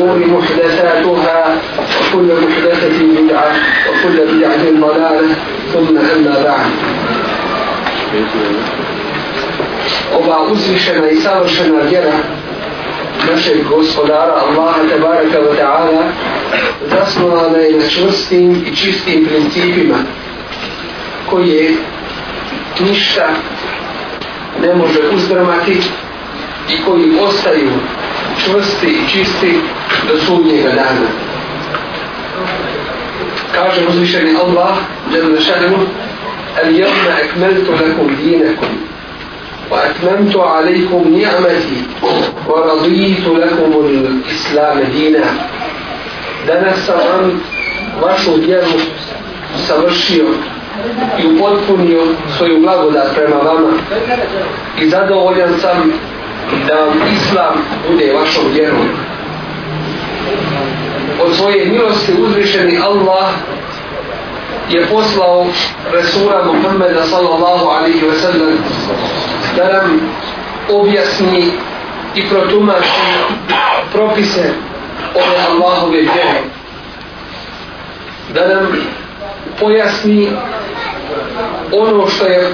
الأمور محدثاتها وكل محدثة بدعة وكل بدعة ضلالة ثم أما بعد أبا أزل شنا إسار شنا جرى نشيك غسقدار الله تبارك وتعالى تصنع لنا شرستين إتشيستين برنسيبما كي نشتا ne može uzdramati i koji ostaju čvrsti i čisti do sudnjega dana. Kaže uzvišeni Allah, Jalla Šarimu, Al jedna ekmeltu lakum dinekum, wa ekmemtu alaikum ni'mati, wa radijitu lakum l'islam dina. Danas sam vam vašu vjeru savršio i upotpunio svoju blagodat prema vama i zadovoljan sam da vam islam bude vašom vjerom. Od svoje milosti uzvišeni Allah je poslao Resula Muhammeda sallallahu alihi wa sallam da nam objasni i protumaši propise ove Allahove vjere. Da nam pojasni ono što je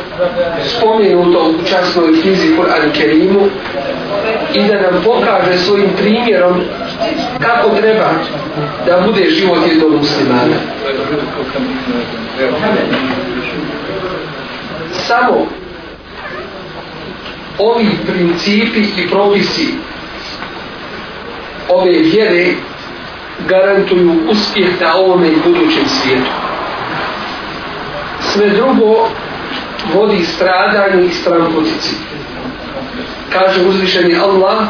spomenuto u časnoj knjizi Kur'an Kerimu i da nam pokaže svojim primjerom kako treba da bude život jednog muslimana. Samo ovi principi i propisi ove vjere garantuju uspjeh na ovome i budućem svijetu sve drugo vodi stradanje i stramputici. Kaže uzvišeni Allah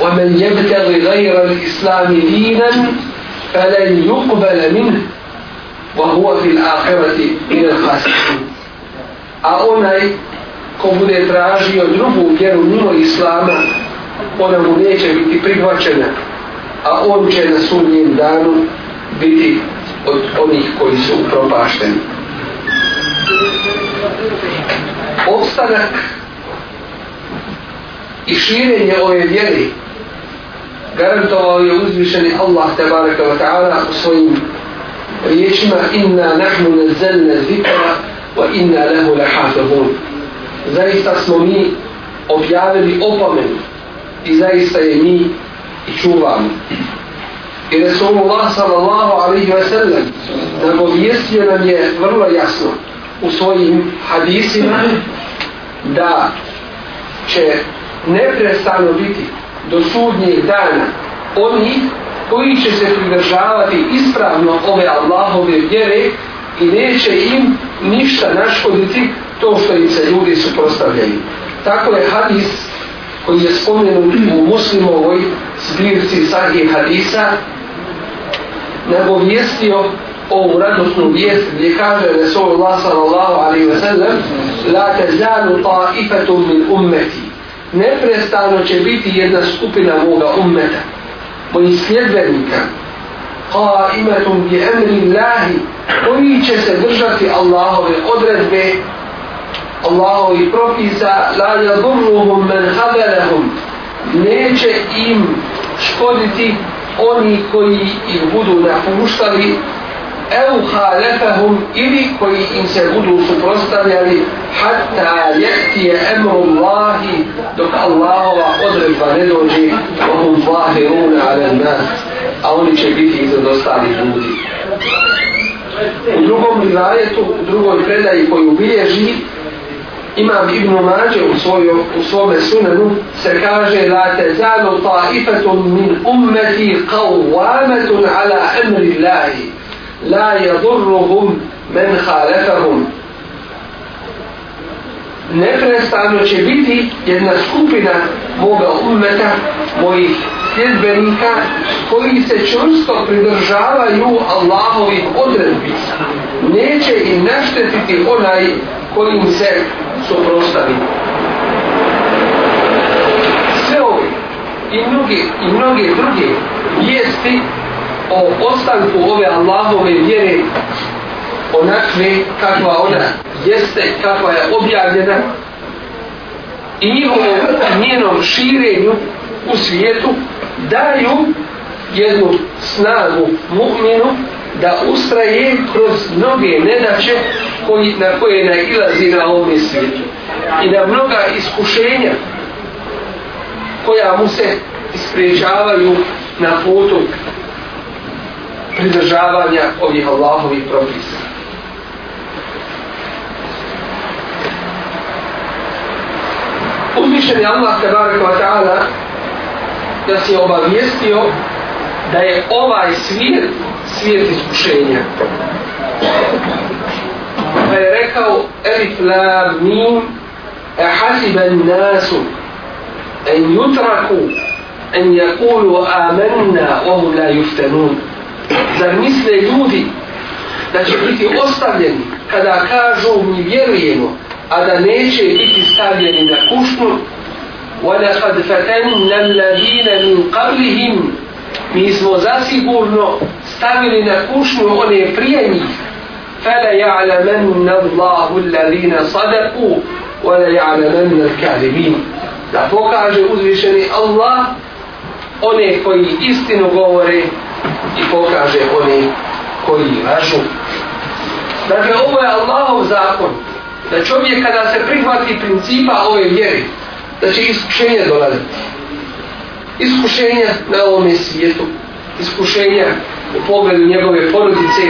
وَمَنْ يَبْتَغِ غَيْرَ الْإِسْلَامِ دِينًا فَلَنْ يُقْبَلَ مِنْهُ وَهُوَ فِي الْآخِرَةِ مِنَ الْحَسِينَ A onaj ko bude tražio drugu vjeru mimo Islama, ona mu neće biti prihvaćena, a on će na sudnjem danu biti od onih koji su upropašteni. Opstanak i širenje ove vjeri garantovao je uzvišeni Allah te baraka wa ta'ala u svojim riječima inna nahnu nezelne zikara wa inna lehu lehafidun zaista smo mi objavili opomenu i zaista je mi i čuvamo i Resulullah sallallahu alaihi wa sallam da povijestio nam je vrlo jasno u svojim hadisima da će neprestano biti do sudnjeg dana oni koji će se pridržavati ispravno ove Allahove vjere i neće im ništa naškoditi to što im se ljudi suprostavljaju. Tako je hadis koji je spomenut u muslimovoj zbirci sahih hadisa nego vijestio ovu radosnu vijest gdje kaže Resulullah sallallahu alaihi wa sallam La tezalu ta'ifatum min ummeti Neprestano će biti jedna skupina moga ummeta moji sljedbenika qa'imatum bi emri Allahi koji će se držati Allahove odredbe Allahove propisa la yadurruhum men hadalahum neće im škoditi oni koji im budu napuštali eu halefahum ili koji im se budu suprostavljali hatta jetije emru Allahi dok Allahova odredba ne dođe ovom vahe runa ale nas a oni će biti izadostali ljudi u drugom rivajetu u drugoj predaji koju bilježi Imam Ibn Mađe u, svoju, u svome sunanu se kaže La te zalu ta'ifatun min ummeti qawwametun ala emri Allahi La yadurruhum men khalefahum Neprestano će biti jedna skupina moga ummeta, mojih sljedbenika koji se čvrsto pridržavaju Allahovih odredbi. Neće im naštetiti onaj koji mu se suprostavi. Sve ovi i mnoge, i mnoge druge vijesti o ostanku ove Allahove vjere onakve kakva ona jeste, kakva je objavljena i njihovom njenom širenju u svijetu daju jednu snagu mu'minu da ustraje kroz mnoge nedaće koji, na koje ne ilazi na ovom svijetu i na mnoga iskušenja koja mu se ispriječavaju na putu pridržavanja ovih Allahovih propisa. Uzmišljen je Allah tabaraka wa ta'ala da se obavijestio da je ovaj svijet svijet iskušenja. Pa je rekao Elif Lab Mim E hasiben nasu En jutraku En jakulu amenna Ovu la juftenun Zar misle ljudi da će biti ostavljeni kada kažu mi vjerujemo a da neće biti stavljeni na kušnu وَلَقَدْ فَتَنَّ الَّذِينَ مِنْ قَبْلِهِمْ mi smo zasigurno stavili na kušnju one prije njih. Fela ja'lamenna Allahu alladhina sadaku wa la ja'lamenna al-kadhibin. Da pokaže uzvišeni Allah one koji istinu govore i pokaže one koji lažu. Dakle, ovo je Allahov zakon da čovjek kada se prihvati principa ove vjere, da će iskušenje dolaziti iskušenja na ovome svijetu, iskušenja u pogledu njegove porodice,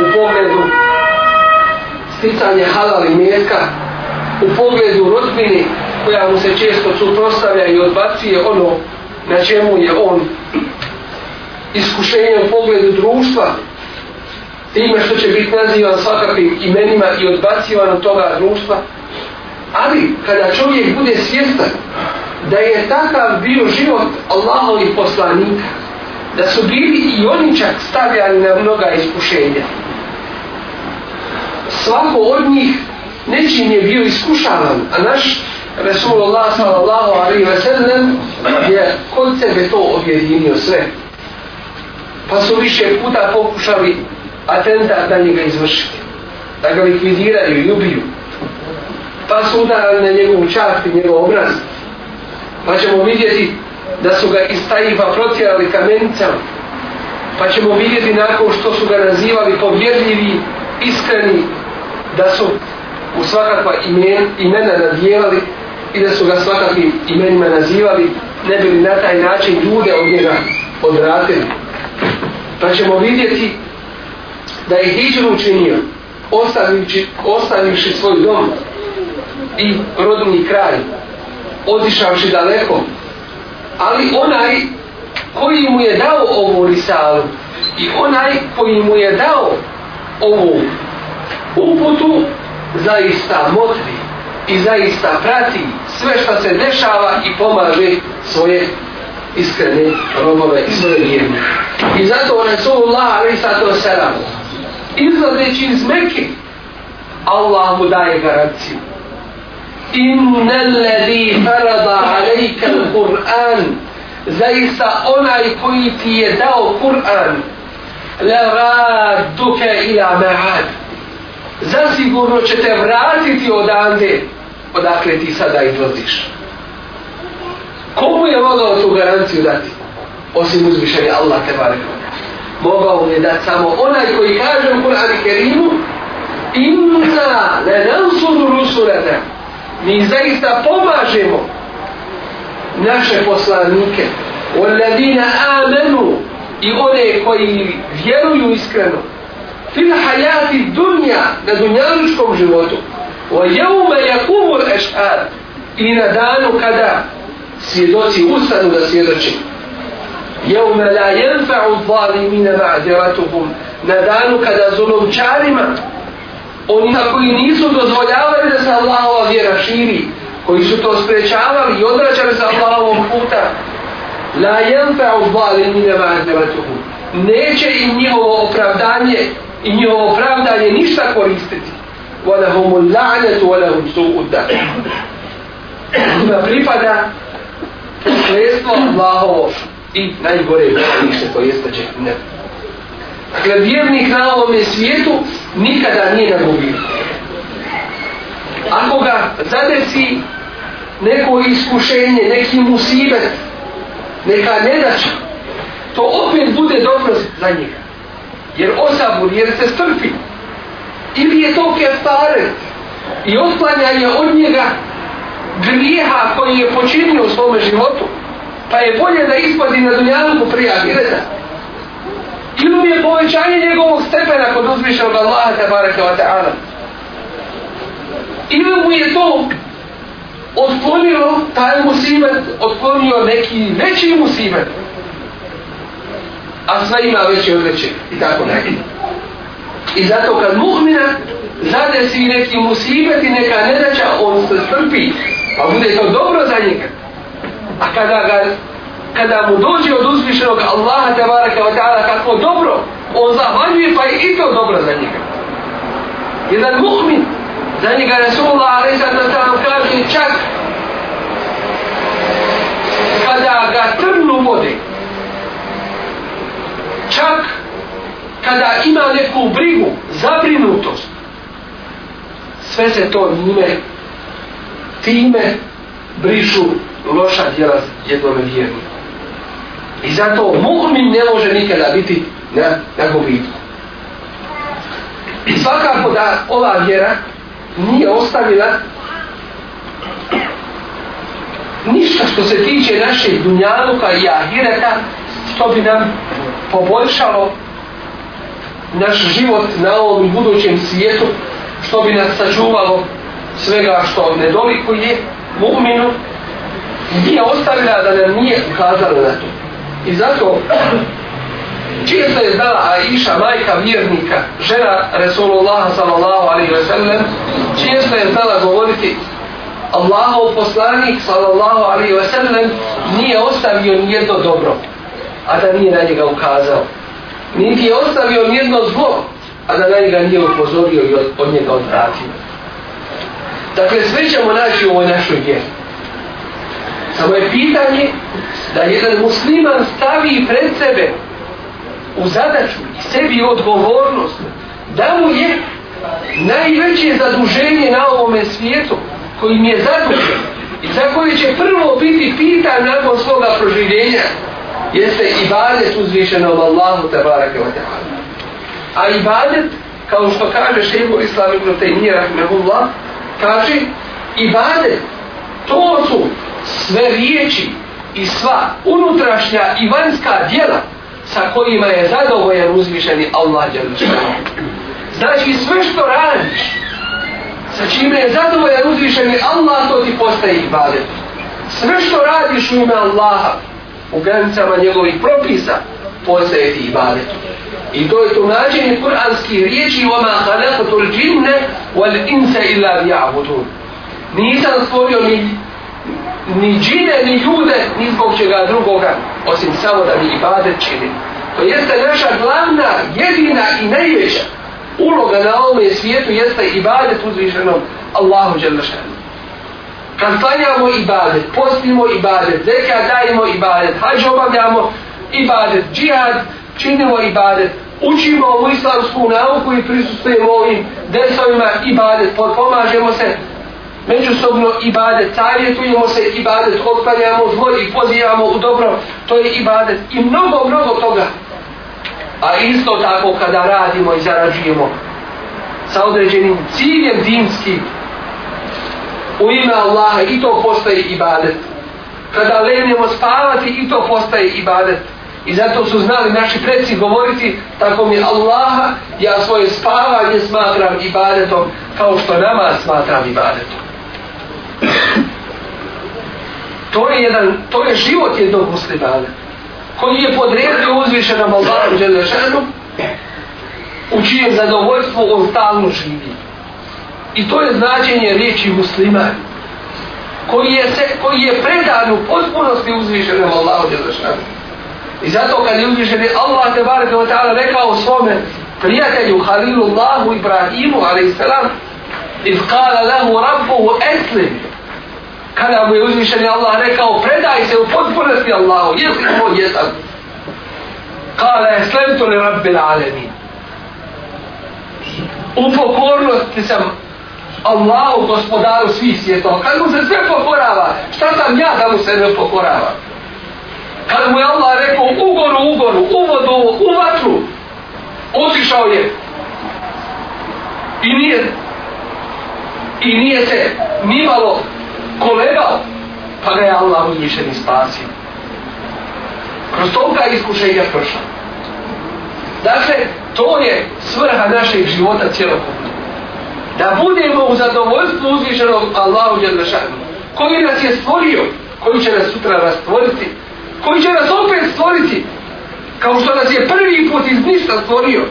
u pogledu sticanja halal i mjetka, u pogledu rodbine koja mu se često suprostavlja i odbacuje ono na čemu je on iskušenje u pogledu društva time što će biti nazivan svakakvim imenima i odbacivan od toga društva Ali kada čovjek bude svjestan da je takav bio život Allahovih poslanika, da su bili i oni čak stavljani na mnoga iskušenja, svako od njih nečim je bio iskušavan, a naš Resulullah sallallahu alaihi wa sallam je kod sebe to objedinio sve. Pa su više puta pokušali atentat na njega izvršiti, da ga likvidiraju i ubiju pa su udarali na njegovu čast i njegov obraz. Pa ćemo vidjeti da su ga iz Tajifa protjerali kamenicama. Pa ćemo vidjeti nakon što su ga nazivali povjerljivi, iskreni, da su u svakakva imen, imena nadijevali i da su ga svakakvim imenima nazivali, ne bili na taj način ljude od njega odratili. Pa ćemo vidjeti da je Hidžan učinio, ostavivši, ostavivši svoj dom, i rodni kraj, otišavši daleko. Ali onaj koji mu je dao ovu risalu i onaj koji mu je dao ovu uputu, zaista motri i zaista prati sve što se dešava i pomaže svoje iskrene robove i svoje vjerne. I zato Resulullah, alaih sato seramo, izlazeći iz Mekke, Allah mu daje garanciju. Inna alladhi farada alayka al-Qur'an zaista onaj koji ti je dao Kur'an la radduke ila ma'ad zasigurno će te vratiti odande odakle ti sada izlaziš komu je mogao tu garanciju dati osim uzvišenja Allah tebara mogao mu je dati samo onaj koji kaže u Kur'an i Kerimu inna le nansuru rusulete mi zaista pomažemo naše poslanike والذina amenu i one koji vjeruju iskreno fil hajati dunja na dunjanučkom životu o jeume jakumu ešar i na danu kada svjedoci ustanu da svjedoči jeume la jenfa u zalimine ma'deratuhum na danu kada zulomčarima onima koji nisu dozvoljavali da se Allahova vjera širi, koji su to sprečavali i odraćali sa Allahovom puta, la jelfe obvali nije vazirati Neće im njihovo opravdanje i njihovo opravdanje ništa koristiti. Walahumu la'anetu walahum su'udda. Njima pripada sredstvo Allahovo i najgore učinište, to jeste džehennem. Dakle, vjernik na ovome svijetu nikada nije na gubitku. Ako ga zadesi neko iskušenje, neki musibet, neka nedača, to opet bude dobro za njega. Jer osabur, jer se strpi. Ili je to kefaret i otklanja je od njega grijeha koji je počinio u svome životu, pa je bolje da ispadi na dunjanku prijavi reda. Film je povećanje njegovog stepena kod uzvišenog Allaha te barake wa ta'ala. Ili mu je to otklonio taj musibet, otklonio neki veći musibet. A sve ima veći od veće i tako ne. I zato kad muhmina zadesi neki musibet i neka nedaća, on se strpi. Pa bude to dobro za njega. A kada ga kada mu dođe od uzvišenog Allaha te baraka wa ta'ala kako dobro, on zahvaljuje pa je i to dobro za njega. Jedan muhmin, za njega Rasulullah alaih sallallahu alaih sallallahu alaih čak kada ga trnu vode, čak kada ima neku brigu, zabrinutost, sve se to njime, time brišu loša djela jednome vjernika. I zato mu'min ne može nikada biti na, na gubitku. I svakako da ova vjera nije ostavila ništa što se tiče našeg dunjaluka i ahireta što bi nam poboljšalo naš život na ovom budućem svijetu što bi nas sačuvalo svega što nedolikuje mu'minu nije ostavila da nam nije ukazala na to. I zato, čisto je da Aisha, majka vjernika, žena Resulullaha sallallahu alaihi wa sallam, čisto je znala govoriti Allahov poslanik sallallahu alaihi wa sallam nije ostavio nijedno dobro, a da nije na njega ukazao. Niti je ostavio nijedno zlo, a da na njega nije upozorio i od, od njega odvratio. Dakle, sve ćemo naći u ovoj našoj vjeri. Samo je pitanje da jedan musliman stavi pred sebe u zadaču i sebi odgovornost da mu je najveće zaduženje na ovome svijetu kojim je zadužen i za koje će prvo biti pitan nakon svoga proživljenja jeste ibadet uzvišenom Allahu tabaraka wa ta'ala. A ibadet, kao što kaže šebu Islam ibn Taymiyyah, kaže ibadet To su sve riječi i sva unutrašnja i vanjska dijela sa kojima je zadovoljan uzvišeni Allah Đelešanu. Znači sve što radiš, sa čime je zadovoljan uzvišeni Allah, to ti postaje ibadet. Sve što radiš u ime Allaha, u granicama njegovih propisa, postaje ti ibadet. I to je tumačenje kuranskih riječi وَمَا خَلَقَتُ الْجِنَّ وَالْإِنْسَ إِلَّا بِيَعْبُدُونَ nisam stvorio ni, ni džine, ni ljude, ni zbog čega drugoga, osim samo da mi i bade čini. To jeste naša glavna, jedina i najveća uloga na ovome svijetu jeste i bade uzvišenom Allahu Đelešanu. Kad klanjamo i bade, postimo i bade, zekaj dajemo i bade, hađ obavljamo i bade, džihad, činimo i bade, učimo ovu islamsku nauku i prisustujemo ovim desovima i bade, potpomažemo se međusobno ibadet savjetujemo se, ibadet otpaljamo zlo i pozivamo u dobro, to je ibadet i mnogo, mnogo toga. A isto tako kada radimo i zarađujemo sa određenim ciljem dinskim u ime Allaha i to postaje ibadet. Kada lenimo spavati i to postaje ibadet. I zato su znali naši preci govoriti tako mi Allaha ja svoje spavanje smatram ibadetom kao što namaz smatram ibadetom. To je jedan, to je život jednog muslimana koji je podredio uzvišenom Allahom Đelešanu u čije zadovoljstvo on stalno živi. I to je značenje riječi muslima koji je, se, koji je predan u potpunosti uzvišenom Allahom Đelešanu. I zato kad je uzvišen Allah te barek o ta'ala rekao o svome prijatelju Halilu Allahu Ibrahimu alaih selam iz kala lehu rabbu eslimu kada mu je uzmišljeni Allah rekao predaj se u potpunosti Allahu jes li moj jesam kada je slentu ne rabbi alemin u pokornosti sam Allahu gospodaru svih svjetova kad mu se sve pokorava šta sam ja da mu se ne pokorava kad mu je Allah rekao u goru, u goru, u vodu, u vatru otišao je i nije i nije se nimalo kolega, pa ga je Allah uzvišen i spasio. Kroz tolika iskušenja prša. Dakle, to je svrha našeg života cijelokupno. Da budemo u zadovoljstvu uzvišenog Allahu Đerlešanu, koji nas je stvorio, koji će nas sutra rastvoriti, koji će nas opet stvoriti, kao što nas je prvi put iz ništa stvorio,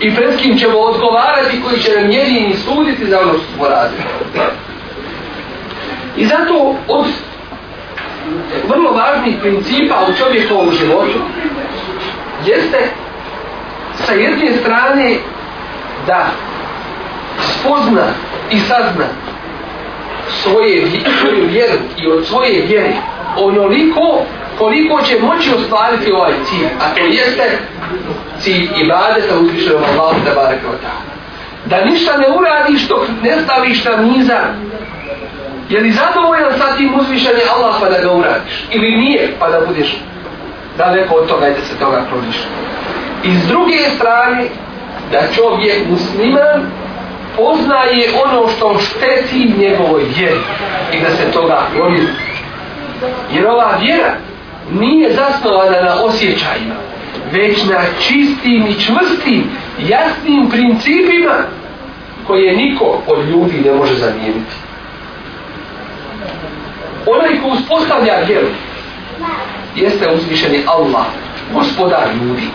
i pred kim ćemo odgovarati koji će nam jedini suditi za ono što smo radili. I zato od vrlo važnih principa u čovjekovom životu jeste sa jedne strane da spozna i sazna svoje svoju vjeru i od svoje vjere onoliko koliko će moći ostvariti ovaj cilj, a to jeste cilj i bade sa uzvišenom Allahom da bare kao ta. Da ništa ne uradiš dok ne staviš na nizam Je li zadovoljan sa tim uzvišenje Allah pa da ga uradiš? Ili nije pa da budeš daleko od toga i da se toga proviš? I s druge strane, da čovjek musliman poznaje ono što šteti njegovoj vjeri i da se toga goni. Jer ova vjera nije zasnovana na osjećajima, već na čistim i čvrstim, jasnim principima koje niko od ljudi ne može zamijeniti onaj ko uspostavlja vjeru jeste uzvišeni Allah, gospodar ljudi.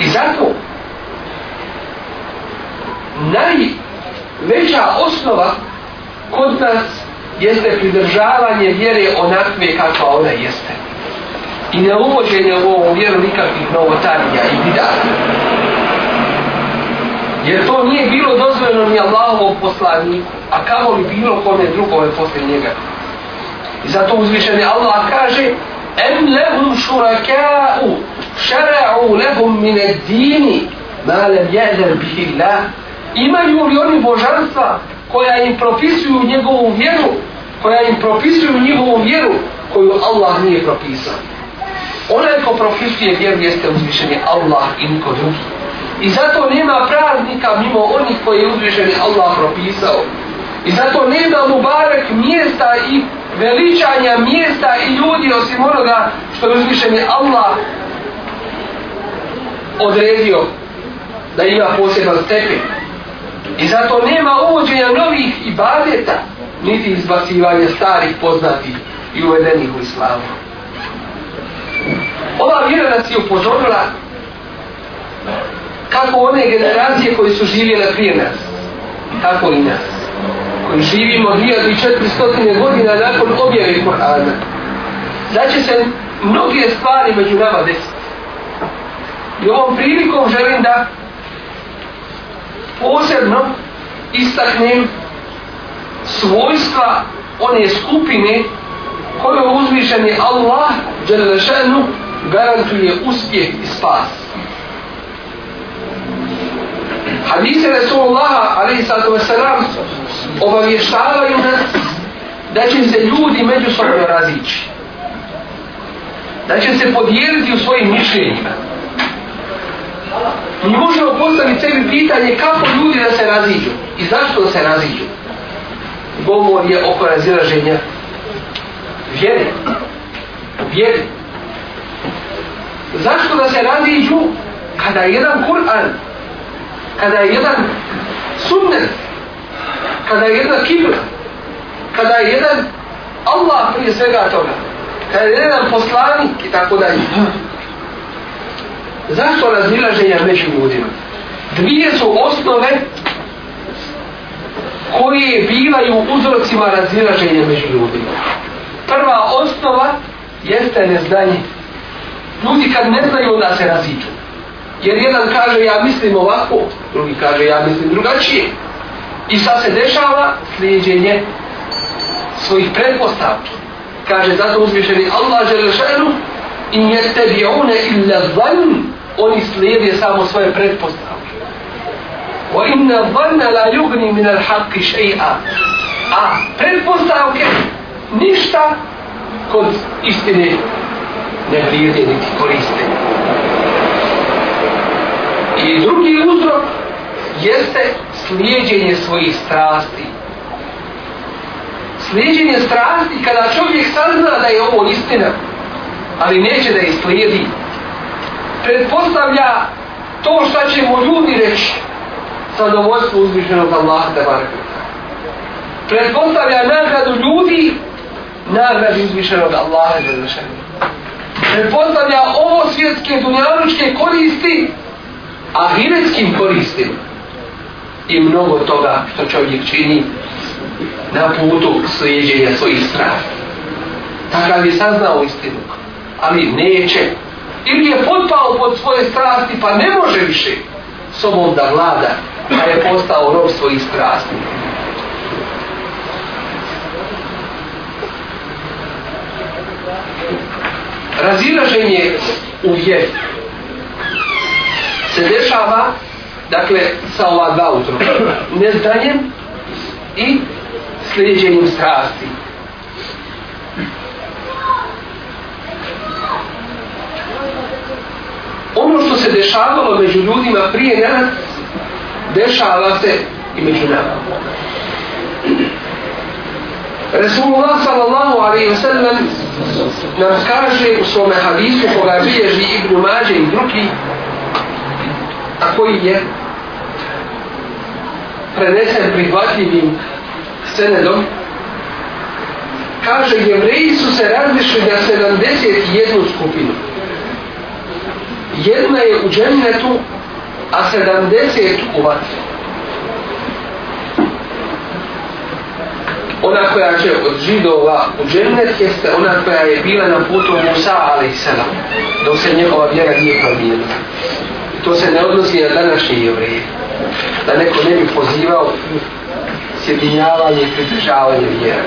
I zato najveća osnova kod nas jeste pridržavanje vjere onakve kakva ona jeste. I ne uvođenje u ovom vjeru nikakvih novotarija i bidata. Jer to nije bilo dozvoljeno ni Allahovom poslaniku, a kamo li bilo kome drugome posle njega. I zato uzvišeni Allah kaže Em lehum šuraka'u šara'u lehum mine dini ma lem jeder bihi Imaju li oni božanstva koja im propisuju njegovu vjeru koja im propisuju njegovu vjeru koju Allah nije propisao. Onaj ko propisuje vjeru jeste uzvišeni Allah i niko drugi. I zato nema praznika mimo onih koji je uzvišeni Allah propisao. I zato nema mubarek mjesta i veličanja mjesta i ljudi osim onoga što je uzvišen je Allah odredio da ima posebno stepe. I zato nema uvođenja novih ibadeta, niti izbacivanja starih poznatih i uvedenih u islamu. Ova vjera nas je upozorila kako one generacije koje su živjele prije nas, tako i nas živimo 1400 godina nakon objave Kur'ana. Znači se mnoge stvari među nama desiti. I ovom prilikom želim da posebno istaknem svojstva one skupine koje uzvišeni Allah Đerlešenu garantuje uspjeh i spas. Hadise Resulullaha, ali i sada vas se obavještavaju nas da će se ljudi međusobno razići. Da će se podijeliti u svojim mišljenjima. Mi možemo postaviti sebi pitanje kako ljudi da se raziđu i zašto da se raziđu. Govor je oko razilaženja vjeri. Vjeri. Zašto da se raziđu kada je jedan Kur'an, kada je jedan sunnet, kada je jedna kibla, kada je jedan Allah prije svega toga, kada je jedan poslanik i tako dalje. Zašto razilaženja među ljudima? Dvije su osnove koje bivaju uzrocima razilaženja među ljudima. Prva osnova jeste neznanje. Ljudi kad ne znaju da se raziđu. Jer jedan kaže ja mislim ovako, drugi kaže ja mislim drugačije. I sad se dešava slijedjenje svojih predpostavki. Kaže, zato uzvišeni Allah Đelešenu, in je tebi one illa zvan, oni slijedje samo svoje predpostavke. Wa inna zvanna la yugni min al haqqi še'a. A predpostavke ništa kod istine ne vrijedi niti koriste. I drugi uzrok jeste slijedjenje svojih strasti. Slijedjenje strasti kada čovjek sazna da je ovo istina, ali neće da je slijedi, predpostavlja to šta će mu ljudi reći, zadovoljstvo uzvišenog Allaha da barakuta. Predpostavlja nagradu ljudi, nagradu uzvišenog Allaha da zašenje. Predpostavlja ovo svjetske dunjanučke koristi, ahiretskim koristima i mnogo toga što čovjek čini na putu slijedjenja svojih strana. Takav je saznao istinu, ali neće. Ili je potpao pod svoje strasti, pa ne može više sobom da vlada, a je postao rob svojih strasti. Raziraženje u vjeru se dešava dakle, sa ova dva uzroka. Neznanjem i sljeđenjem strasti. Ono što se dešavalo među ljudima prije nas, dešava se i među nama. Resulullah sallallahu alaihi wa sallam nam kaže u svome hadisu koga bilježi Ibnu Mađe i drugi a koji je prenesen prihvatljivim scenedom, kaže jevreji su se razlišli na 71 skupinu. Jedna je u džennetu, a 70 u vatru. Ona koja će od židova u džennet jeste ona koja je bila na putu Musa alaih sada, dok se njegova vjera nije promijenila to se ne odnosi na današnje jevrije. Da neko ne bi pozivao sjedinjavanje i pridržavanje vjera.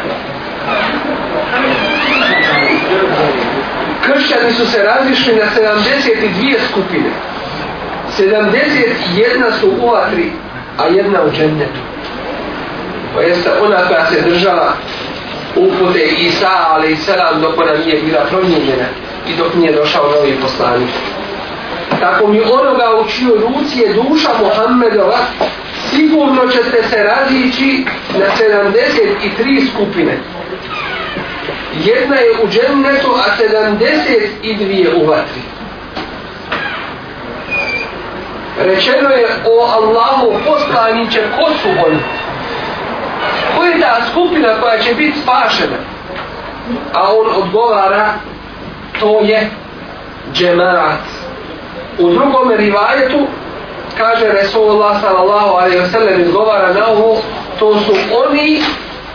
Kršćani su se razišli na 72 skupine. 71 su u atri, a jedna u džennetu. To jeste ona koja se držala upute Isa, ali i selam, dok ona nije bila promijenjena i dok nije došao novi poslanik. Tako mi onoga u čiju ruci je duša Muhammedova, sigurno ćete se razići na 73 skupine. Jedna je u džennetu, a 70 i dvije u vatri. Rečeno je o Allahu poslaniće ko su oni. Ko je ta skupina koja će biti spašena? A on odgovara, to je džemarac u drugom rivajetu kaže Resulullah sallallahu alaihi wa sallam izgovara na ovu to su oni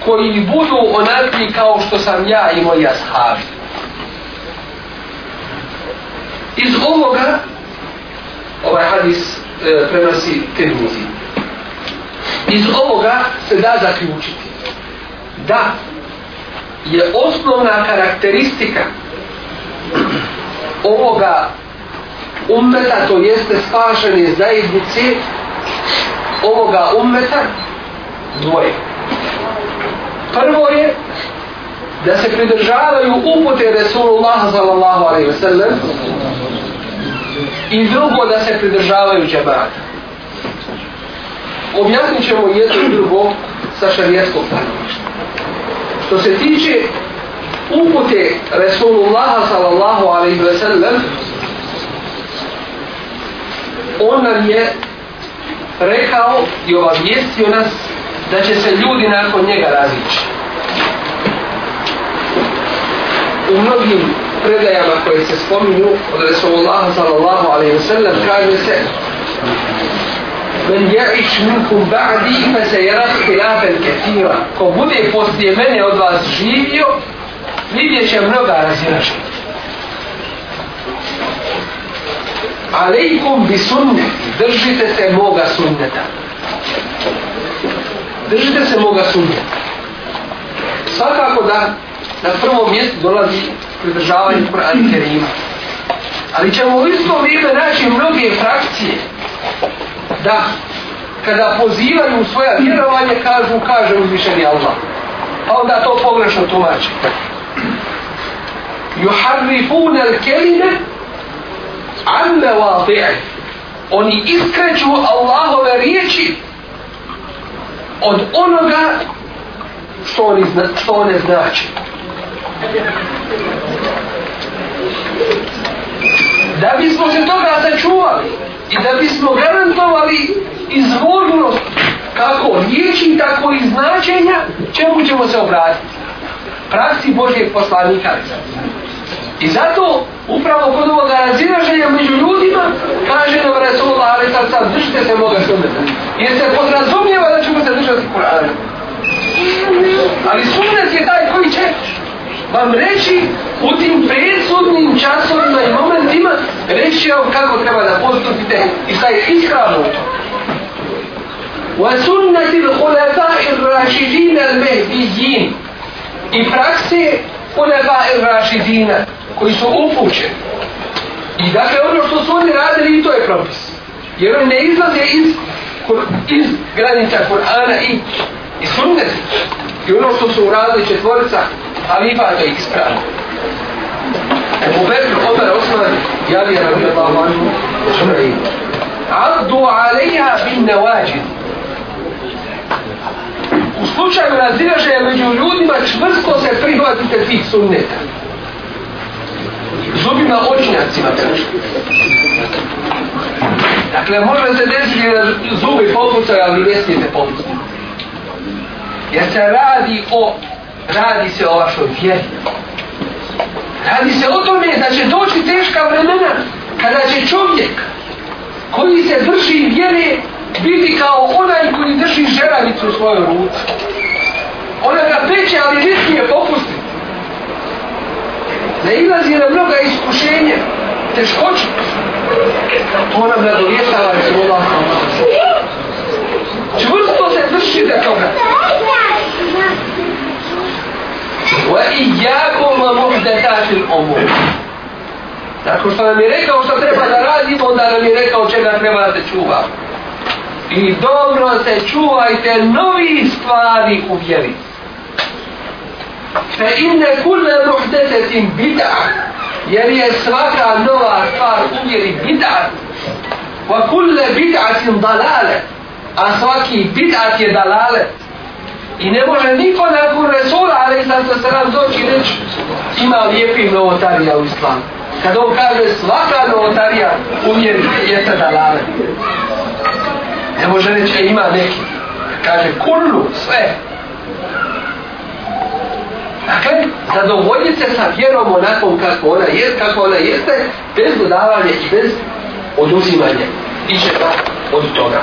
koji budu onakvi kao što sam ja i moji ashabi iz ovoga ovaj hadis e, prenosi Tirmizi iz ovoga se da zaključiti da je osnovna karakteristika ovoga ummeta, to jeste spašanje zajednice ovoga ummeta, dvoje. Prvo je da se pridržavaju upute Resulullah sallallahu alaihi ve sellem i drugo da se pridržavaju džabata. Objasnit ćemo jedno i drugo sa šarijetskog stanovišta. Što se tiče upute Resulullah sallallahu alaihi ve sellem, on nam je rekao i obavijestio nas da će se ljudi nakon njega razići. U mnogim predajama koje se spominju od Resulullaha sallallahu alaihi wa sallam kaže se Men ja'iš minkum ba'di fa se jerat hilafen kathira Ko bude poslije mene od vas živio vidjet će mnoga razinačenja. Aleikum bi sunne. Držite se moga sunneta. Držite se moga sunneta. Svakako da na prvo mjesto dolazi pridržavanje Kur'ana Kerima. Ali ćemo u isto vrijeme naći mnoge frakcije da kada pozivaju u svoja vjerovanja kažu kaže uzvišeni Allah. Pa onda to pogrešno tumači. يحرفون الكلمة anne vati'i. Oni iskreću Allahove riječi od onoga što oni zna, što one znači. Da bismo se toga začuvali i da bismo garantovali izvornost kako riječi, tako i značenja, čemu ćemo se obratiti? Praksi Božijeg poslanika. Praksi Božijeg poslanika. I zato, upravo kod ovoga razilaženja među ljudima, kaže nam Resulullah, ali sad sad, držite se moga sunneta. Jer se podrazumijeva da ćemo se držati Kur'ana. Ali sunnet je taj koji će vam reći u tim presudnim časovima i momentima reći vam kako treba da postupite i šta je iskravo. وَسُنَّةِ الْخُلَفَاءِ الرَّشِدِينَ الْمَهْدِيِّينَ I prakse uleba el rašidina, koji su upućeni. I dakle, ono što su oni radili, i to je propis. Jer on ne izlaze iz, iz granica Kur'ana i, i sunneta. I ono što su uradili četvorica, ali ipak je ih spravo. Ebu Bekr, Omer, Osman, Jali, Rabi, Allah, Manu, Sunaim. Abdu alaiha bin nevađin slučaju razilaženja među ljudima čvrsto se prihvatite tih sunneta. Zubima očnjacima kažu. Dakle, može se desiti da zubi popucaju, ali ne smijete popucaju. Jer se radi o, radi se o vašoj vjeri. Radi se o tome da će doći teška vremena kada će čovjek koji se drži vjere biti kao onaj koji drži žeravicu u svojoj ruci. Ona ga peće, ali ne smije popustiti. Ne ilazi na mnoga iskušenja, teškoće. To nam da dovjetava iz Allaha. Čvrsto se drži da toga. Wa iyyakum wa muhdathatil umur. Tako što nam je rekao što treba da radimo, onda nam je rekao čega treba da čuvamo i dobro se čuvajte novi stvari u vjeri. Fe inne kulle muhtete tim bid'a, jer je svaka nova stvar u vjeri bid'a, wa kulle bid'a tim dalale, a svaki bid'a je dalale. I ne može niko na kurve sola, ali sam se sram zoči reći, ima lijepi novotarija u islamu. Kad on kaže svaka novotarija u vjeri je sadalale. Ne može reći, e, ima neki. Kaže, kullu, sve. Dakle, zadovoljit se sa vjerom onakvom kako ona je, kako ona jeste, bez dodavanja i bez oduzimanja. Iće da pa od toga.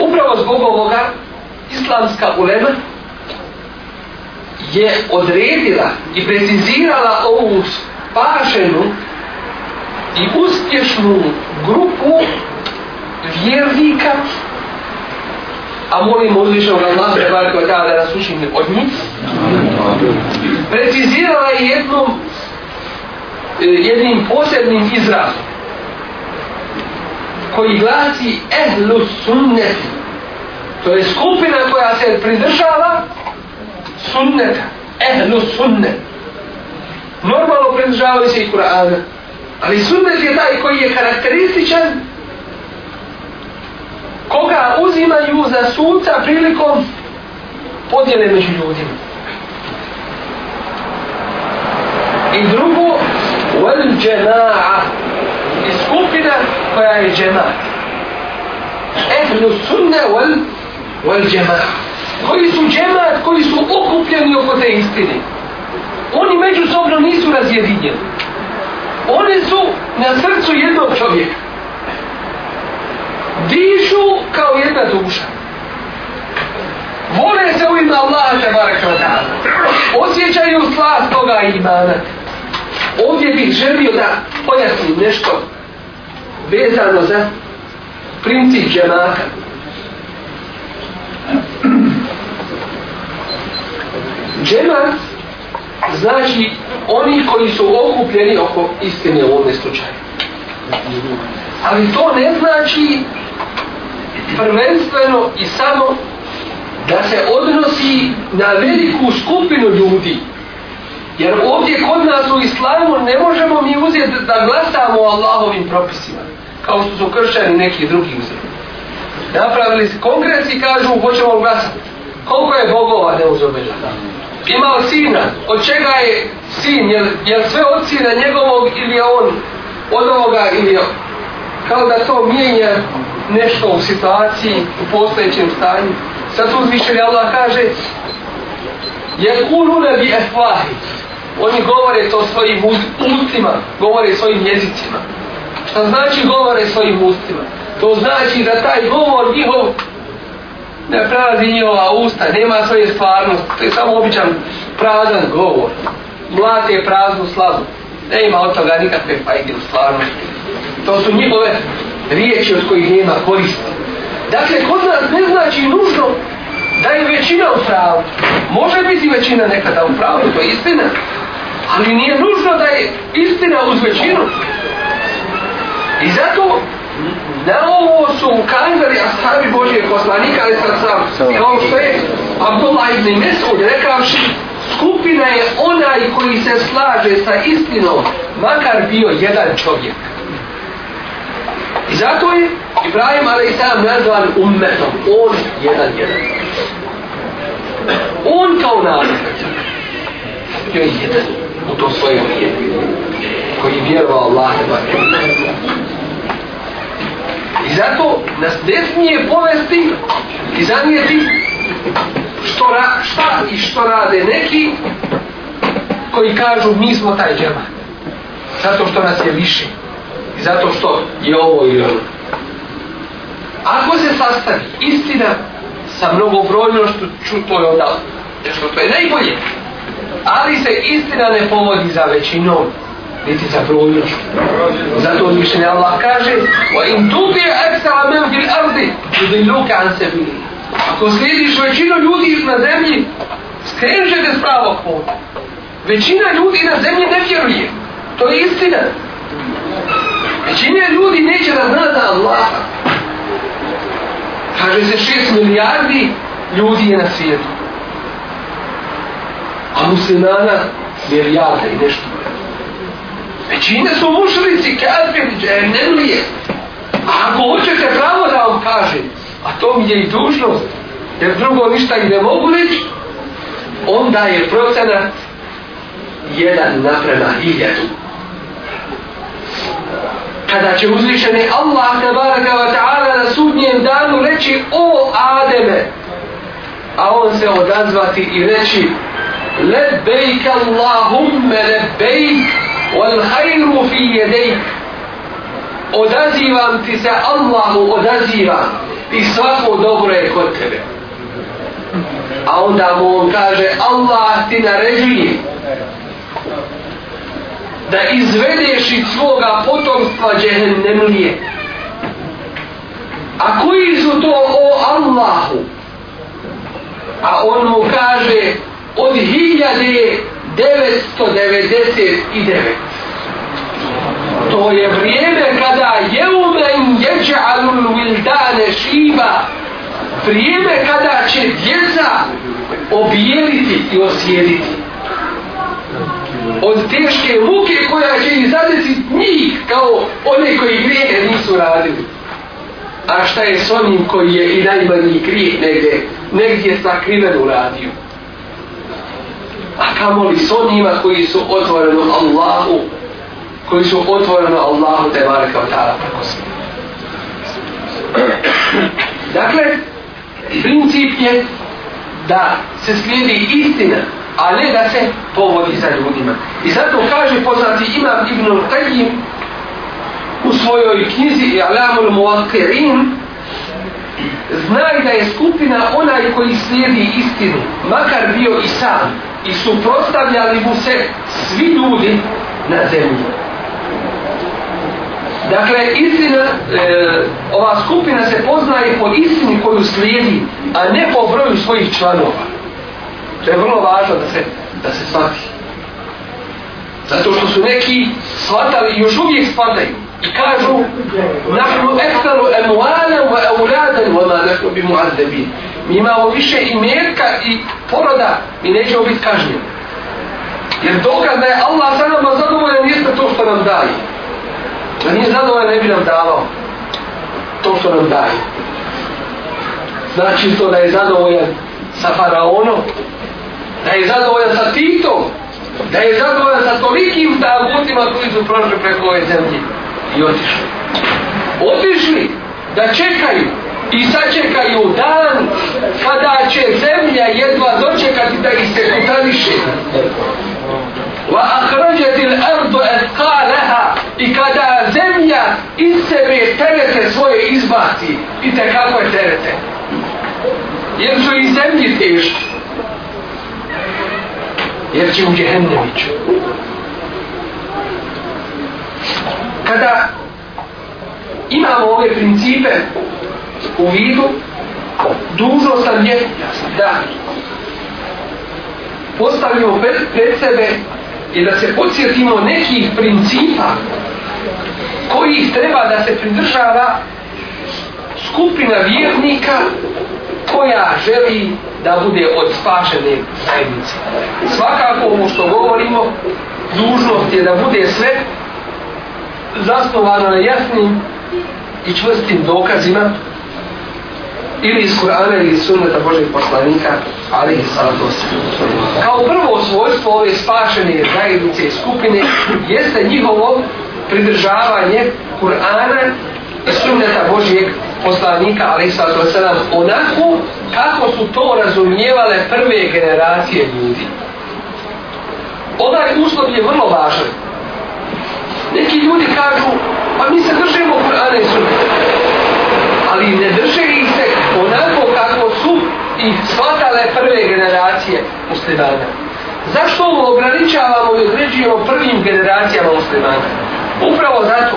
Upravo zbog ovoga, islamska ulema je odredila i precizirala ovu pašenu i uspješnu grupu vjernika a molim uzvišnog Allah da bar koja da nas učini od njih precizirala je jednom e, jednim posebnim izrazom koji glasi ehlu sunnet to je skupina koja se pridržava sunneta ehlu sunnet normalno prenižavaju se i Kur'ana. Ali sunnet je taj koji je karakterističan koga uzimaju za sunca prilikom podjele među ljudima. I drugo, wal džena'a i skupina koja je džena'a. Ehlu sunne wal, wal džema'a. Koji su džema'a, koji su okupljeni oko te istine oni međusobno nisu razjedinjeni. Oni su na srcu jednog čovjeka. Dišu kao jedna duša. Vole se u ime Allaha te barakvata. Osjećaju slast toga imana. Ovdje bih želio da pojasnim nešto vezano za princip džemata. Džemat znači oni koji su okupljeni oko istine u ovom slučaju. Ali to ne znači prvenstveno i samo da se odnosi na veliku skupinu ljudi. Jer ovdje kod nas u islamu ne možemo mi uzeti da glasamo o Allahovim propisima, kao što su kršćani neki drugi uzeti. Napravili kongres i kažu, hoćemo glasati. Koliko je bogova ne uzomeđa? imao sina, od čega je sin, jel, jel sve od sina njegovog ili je on od ovoga ili je kao da to mijenja nešto u situaciji, u postojećem stanju. Sad tu zvišelj Allah kaže jer unule bi efvahi oni govore to svojim ustima, govore svojim jezicima. Šta znači govore svojim ustima? To znači da taj govor njihov ne prelazi njihova usta, nema svoje stvarnost, to je samo običan prazan govor. Mlate je praznu slavu, ne ima od toga nikakve fajde u stvarnosti. To su njihove riječi od kojih nema koristi. Dakle, kod nas ne znači nužno da je većina u pravu. Može biti većina nekada u pravu, to je istina. Ali nije nužno da je istina uz većinu. I zato Na ovo su ukazali ashabi Božije poslanika, ali sad sam, kao što je Abdullah ibn Mesud rekavši, skupina je onaj koji se slaže sa istinom, makar bio jedan čovjek. I zato je Ibrahim a.s. nazvan ummetom, on jedan jedan. On kao narod, bio je jedan u to svojoj vijeti, koji vjerovao Allah, I zato nas ne smije povesti i zanijeti što ra, šta i što rade neki koji kažu mi smo taj džema. Zato što nas je više. I zato što je ovo i ono. Ako se sastavi istina sa mnogobrojnošću, ču to je onda. Jer što to je najbolje. Ali se istina ne povodi za većinom niti sa trudnošću. Zato uzvišenje Allah kaže وَإِنْ تُطِعَ أَكْسَرَ مَنْ فِي الْأَرْضِ تُدِلُّكَ عَنْ سَبِيلِ Ako slijediš većinu ljudi na zemlji, skrenžete s pravog pola. Većina ljudi na zemlji ne vjeruje. To je istina. Većina ljudi neće da zna za Allah. Kaže se šest milijardi ljudi je na svijetu. A muslimana milijarda i nešto. Je. Većina su mušlici, kafiri, džennelije. A ako hoćete pravo da vam kažem, a to mi je i dužnost, jer drugo ništa i ne mogu reći, onda je procenat jedan naprema hiljadu. Kada će uzvišeni Allah te baraka wa ta'ala na sudnjem danu reći o Ademe, a on se odazvati i reći lebejk Allahumme lebejk وَالْحَيْرُ فِي يَدَيْكُ Odazivam ti se, Allahu odazivam i svako dobro je kod tebe. A onda mu on kaže, Allah ti naređuje da izvedeš iz svoga potomstva džehennem lije. A koji su to o Allahu? A on mu kaže, od hiljade 999. To je vrijeme kada je umen jeđa alul vildane šiba. Vrijeme kada će djeca objeliti i osjediti. Od teške muke koja će im zadesiti njih kao one koji grijehe nisu radili. A šta je s onim koji je i najmanji grijeh negdje, negdje sakriven u radiju? a kamoli s onima koji su otvoreno Allahu, koji su otvoreno Allahu te baraka od tada preko Dakle, princip je da se slijedi istina, a ne da se povodi za ljudima. I zato kaže poznati imam Ibn Tajim u svojoj knjizi Alamul Muakirin znaj da je skupina onaj koji slijedi istinu, makar bio i sam, i suprostavljali mu se svi ljudi na zemlji. Dakle, istina, e, ova skupina se poznaje po istini koju slijedi, a ne po broju svojih članova. To je vrlo važno da se, da se shvati. Zato što su neki shvatali i još uvijek shvataju kažu nahnu ekstaru emuale wa eulade wa ma nahnu bi muazzebin mi imamo više i mjerka i poroda i nećemo biti kažnjeni jer dokaz da je Allah sa nama zadovoljan jeste to što nam daje da nije zadovoljan ne bi nam davao to što nam daje znači to da je zadovoljan sa faraonom da je zadovoljan sa Titom da je zadovoljan sa tolikim tabutima koji su prošli preko ove zemlje i otišli. Otišli da čekaju i sačekaju dan kada će zemlja jedva dočekati da ih se kutališe. Wa ahrađati l'ardu et kaleha i kada zemlja iz sebe terete svoje izbaci i te kako je terete. Jer su i zemlji teški. Jer će u djehennem ići kada imamo ove principe u vidu dužnost nam je da postavimo pred, pred sebe i da se podsjetimo nekih principa koji treba da se pridržava skupina vjernika koja želi da bude od spašene zajednice. Svakako ovo što govorimo, dužnost je da bude sve zasnovana na jasnim i čvrstim dokazima ili iz Kur'ana ili iz sunneta Božeg poslanika, ali i sadost. Kao prvo svojstvo ove spašene zajednice i skupine jeste njihovo pridržavanje Kur'ana i sunneta Božijeg poslanika Ali Isatu Veselam onako kako su to razumijevale prve generacije ljudi. Ovaj uslov je vrlo važan. Neki ljudi kažu, pa mi se držimo Kur'ana i Sunnet. Ali ne drže ih se onako kako su i shvatale prve generacije muslimana. Zašto ovo ograničavamo i određujemo prvim generacijama muslimana? Upravo zato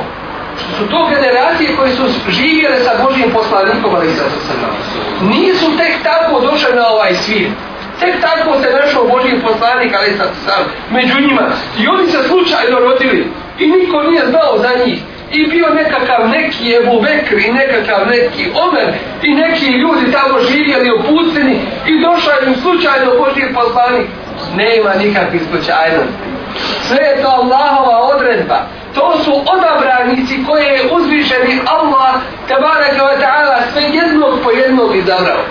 što su to generacije koje su živjele sa Božijim poslanikom ali sa srnama. Nisu tek tako došle na ovaj svijet. Tek tako se našao Božijim poslanik ali sa srnama među njima. I oni se slučajno rodili i niko nije znao za njih i bio nekakav neki Ebu Bekri, nekakav neki Omer i neki ljudi tamo živjeli u pustini i došao im slučajno Boži poslani. Nema nikakvih slučajnosti. Sve je to Allahova odredba. To su odabranici koje je uzvišeni Allah, tabarak i ta'ala, sve jednog po jednog izabrao.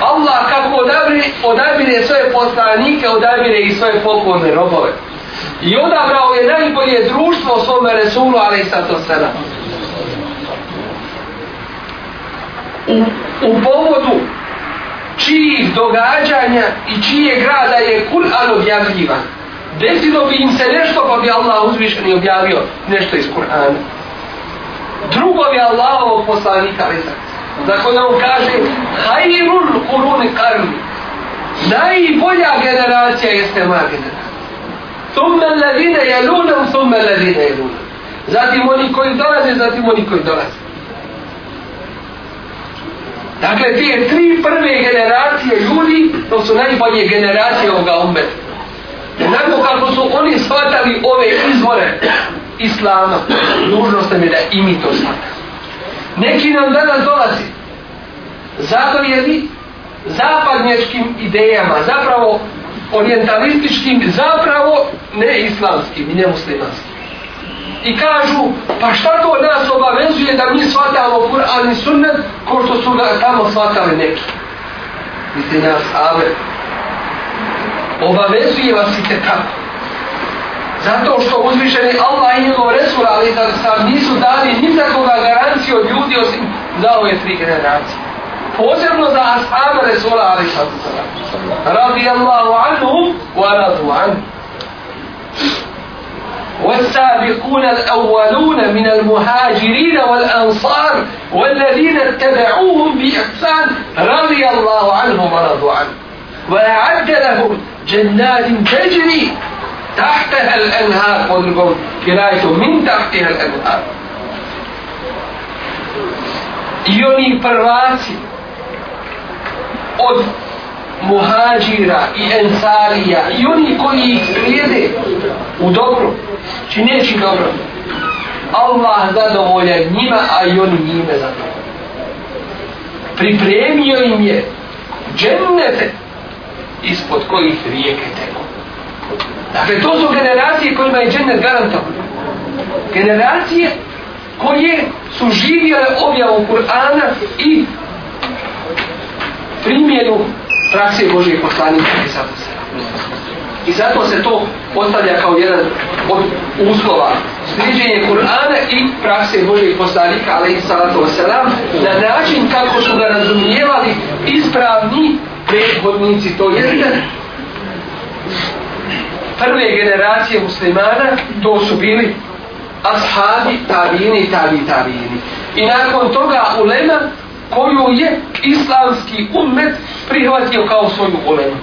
Allah kako odabri, odabire svoje poslanike, odabire i svoje pokorne robove. I odabrao je najbolje društvo svome Resulu, ali i sad to sada. U, u povodu čijih događanja i čije grada je Kur'an objavljivan. Desilo bi im se nešto pa bi Allah uzvišen i objavio nešto iz Kur'ana. Drugo bi Allahovog poslanika, ali sad sada. Dakle, nam kaže, hajirul kurune karmi. Najbolja generacija jeste moja generacija. Thumme ladine jelune, thumme ladine jelune. Zatim oni koji dolaze, zatim oni koji dolaze. Dakle, te tri prve generacije ljudi, to su najbolje generacije ovoga umbeta. Jednako kako su oni shvatali ove izvore islama, nužno ste mi da i mi to shvatamo neki nam danas dolazi zato je li zapadnječkim idejama zapravo orientalističkim zapravo ne islamskim i ne muslimanskim i kažu pa šta to nas obavezuje da mi shvatamo Kur'an i Sunnet ko što su ga tamo shvatali neki mislim nas ale obavezuje vas i te tako Zato što uzvišeni Allah i njegov Resul ali sam nisu dali nikakoga garanciju od ljudi osim za ove tri generacije. Posebno za ashab Resula ali sam radi Allahu anhu wa radu anhu. والسابقون الأولون من المهاجرين والأنصار والذين اتبعوهم بإحسان رضي الله عنهم ورضوا عنه وأعد لهم جنات تجري tahte el enhar, po drugom kirajtu, min tahte el enhar. I oni prvaci od muhađira i ensarija i oni koji ih slijede u dobro, čineći dobro, Allah zadovolja njima, a i oni njime zadovolja. Pripremio im je džennete ispod kojih rijeke teku. Dakle, to su generacije kojima je džennet garantovan. Generacije koje su živjele objavu Kur'ana i primjeru prakse Božije poslanike i I zato se to postavlja kao jedan od uslova sliđenje Kur'ana i prakse Božijeg poslanika, ali i salatu wasalam, na način kako su ga razumijevali ispravni prethodnici, to jeste prve generacije muslimana to su bili ashabi, tabini, tabi, tabini. I nakon toga ulema koju je islamski ummet prihvatio kao svoju ulemu.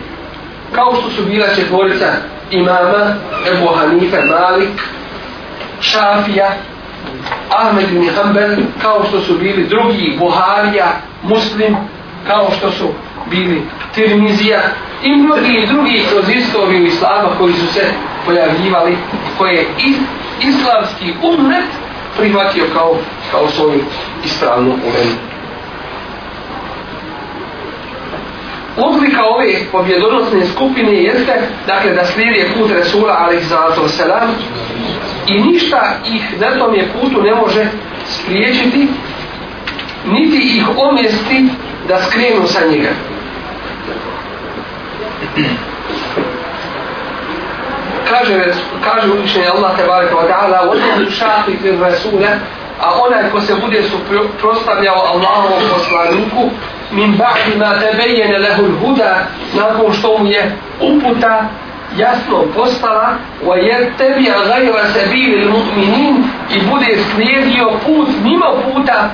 Kao što su bila četvorica imama Ebu Hanife, Malik, Šafija, Ahmed ibn Hanbel, kao što su bili drugi Buharija, Muslim, kao što su bili Tirmizija i mnogi drugi kroz istoriju islama koji su se pojavljivali, koje je islamski umret prihvatio kao, kao svoju ispravnu umenu. Odlika ove pobjedonosne skupine jeste, dakle, da slijede put Resula Alih Zalatov Selam i ništa ih na tom je putu ne može spriječiti, niti ih omesti da skrenu sa njega kaže, kaže uvičenje Allah te barek wa ta'ala u odnosu šafi fil rasule a onaj ko se bude suprostavljao Allahovom poslaniku min ba'di ma tebejene lehul huda nakon što mu je uputa jasno postala wa jer tebi a gajra se bili mu'minin i bude slijedio put mimo puta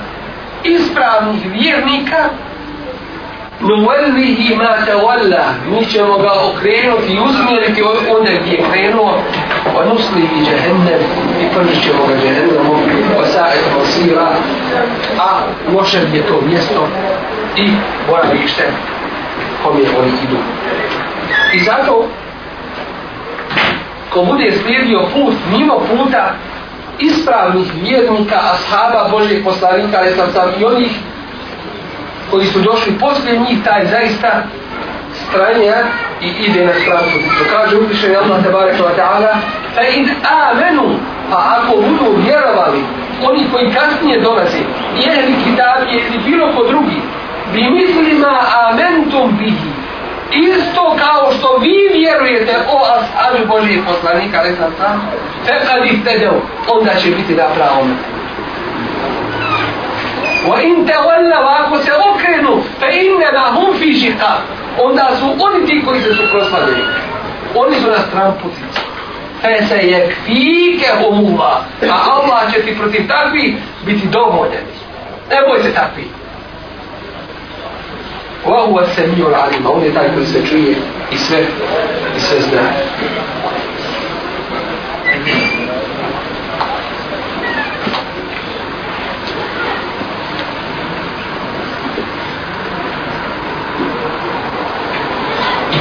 ispravnih vjernika nuvelihi ma te valla, mi ćemo ga okrenuti i uzmiriti onda gdje je krenuo, pa nuslihi džehennem i pržit ćemo ga džehennemu, pa sajet posira, a loše je to mjesto i boravište kom je oni idu. I zato, ko bude slijedio put mimo puta ispravnih vjernika, ashaba Božih poslanika, ali sam sam i onih koji su došli poslije njih taj zaista stranja i ide na stranu. To kaže uzvišen Allah tabareku wa ta'ala fa id amenu a ako budu vjerovali oni koji kasnije dolazi jeli kitab je ili bilo ko drugi bi mislima amentum bihi isto kao što vi vjerujete o ashabi Božije poslanika ali sam sam fe kad ih tedeo onda će biti na pravom metu. وَإِنْ تَوَلَّوَا Ako se okrenu, فَإِنَّنَا هُمْ فِي شِقَا Onda su oni ti koji se suprostavili. Oni su na stran putici. Fese je kvike umuva, a Allah će ti protiv takvi biti dovoljeni. Ne boj se takvi. Wahuwa se mi u radima, on je taj koji se čuje i sve, i sve zna.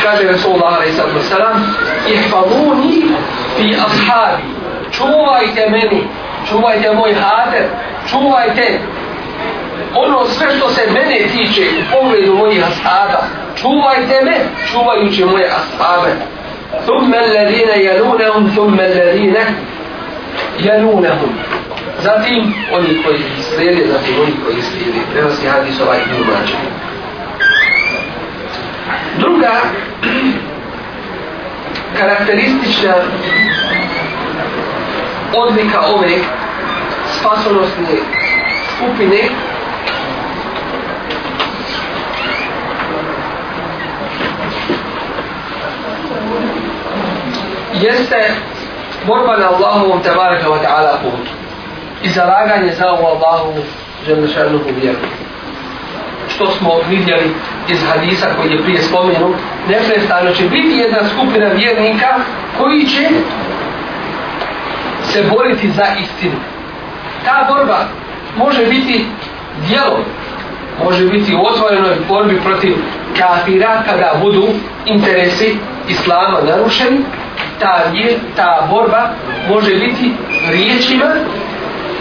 kaže Resulullah alaih sallam sallam ihfavuni fi ashabi čuvajte meni čuvajte moj hater čuvajte ono sve što se mene tiče u pogledu mojih ashaba čuvajte me čuvajući moje ashabe thumme alladine jalunahum thumme alladine jalunahum zatim oni koji slijede zatim oni koji slijede prenosi hadis ovaj ljubačaj Druga karakteristična odlika ove spasonosne skupine jeste borba na Allahovom tabaraka wa ta'ala putu i zalaganje za ovu Allahovu želešanu vjeru što smo vidjeli iz hadisa koji je prije spomenu, neprestano znači, će biti jedna skupina vjernika koji će se boriti za istinu. Ta borba može biti dijelo, može biti u otvorenoj borbi protiv kafira kada budu interesi islama narušeni, ta, je, ta borba može biti riječima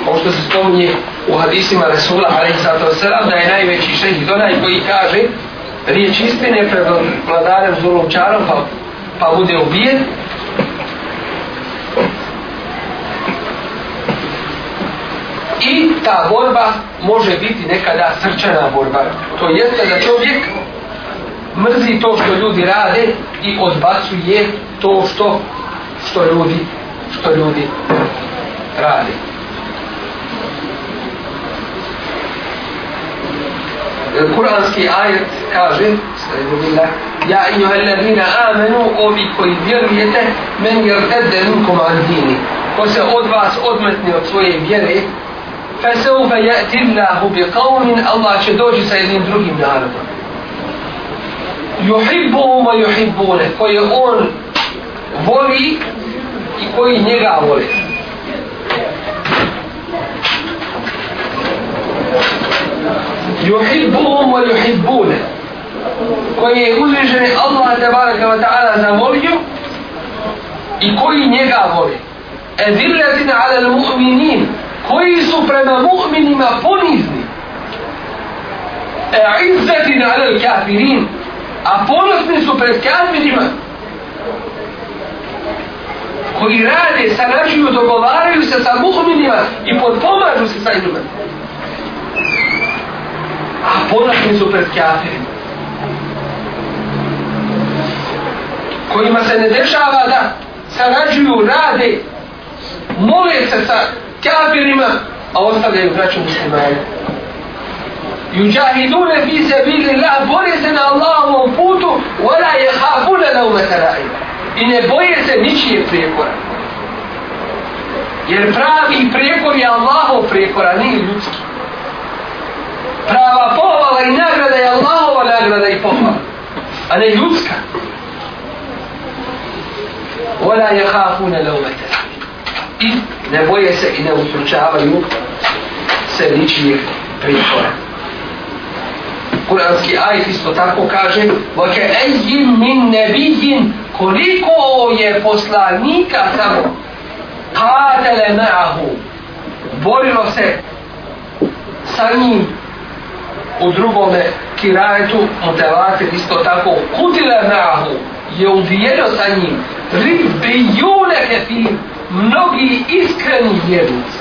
ovo što se spominje u hadisima Resula Alisatu Selam, da je najveći šehid onaj koji kaže riječ istine pred vladarem Zulovčarom pa, pa bude ubijen, I ta borba može biti nekada srčana borba. To jeste da čovjek mrzi to što ljudi rade i odbacuje to što što ljudi što ljudi rade. Kur'anski ajet kaže Ja inju alladina amenu ovi koji vjerujete men jer tebde nukom andini ko se od vas odmetni od svoje vjere fesauve ja'tillahu bi qawmin Allah će doći sa jednim drugim narodom yuhibbuhu ma yuhibbune koje on voli i koji njega voli Thank you yuhibbuhum wa yuhibbuna koji je uzvišeni Allah tebareka wa ta'ala zavolio i koji njega voli edilatin ala mu'minin koji su prema mu'minima ponizni e'izzatin ala kafirin a ponosni su pred kafirima koji rade, sarađuju, dogovaraju se sa mu'minima i potpomažu se sa njima a ponosni su pred kjafirima. Kojima se ne dešava da sarađuju, rade, mole se sa kjafirima, a ostavljaju braću muslimanje. Juđahidune fi se bili la bore se na Allahovom putu wala je hafule na umetarajima. I ne boje se ničije prijekora. Jer pravi prijekor je Allahov prijekor, a nije ljudski prava pohvala i nagrada je Allahova nagrada i pohvala, a ne ljudska. Ola je hafuna leumete. I ne boje se i ne usručavaju se ničijeg pritvora. Kuranski ajit isto tako kaže Vake ejim min nebijin koliko je poslanika tamo قاتل معه بوريوسه سنين u drugome kirajetu mutevate isto tako kutile nahu je uvijelio sa njim ribi june kefi mnogi iskreni vjernici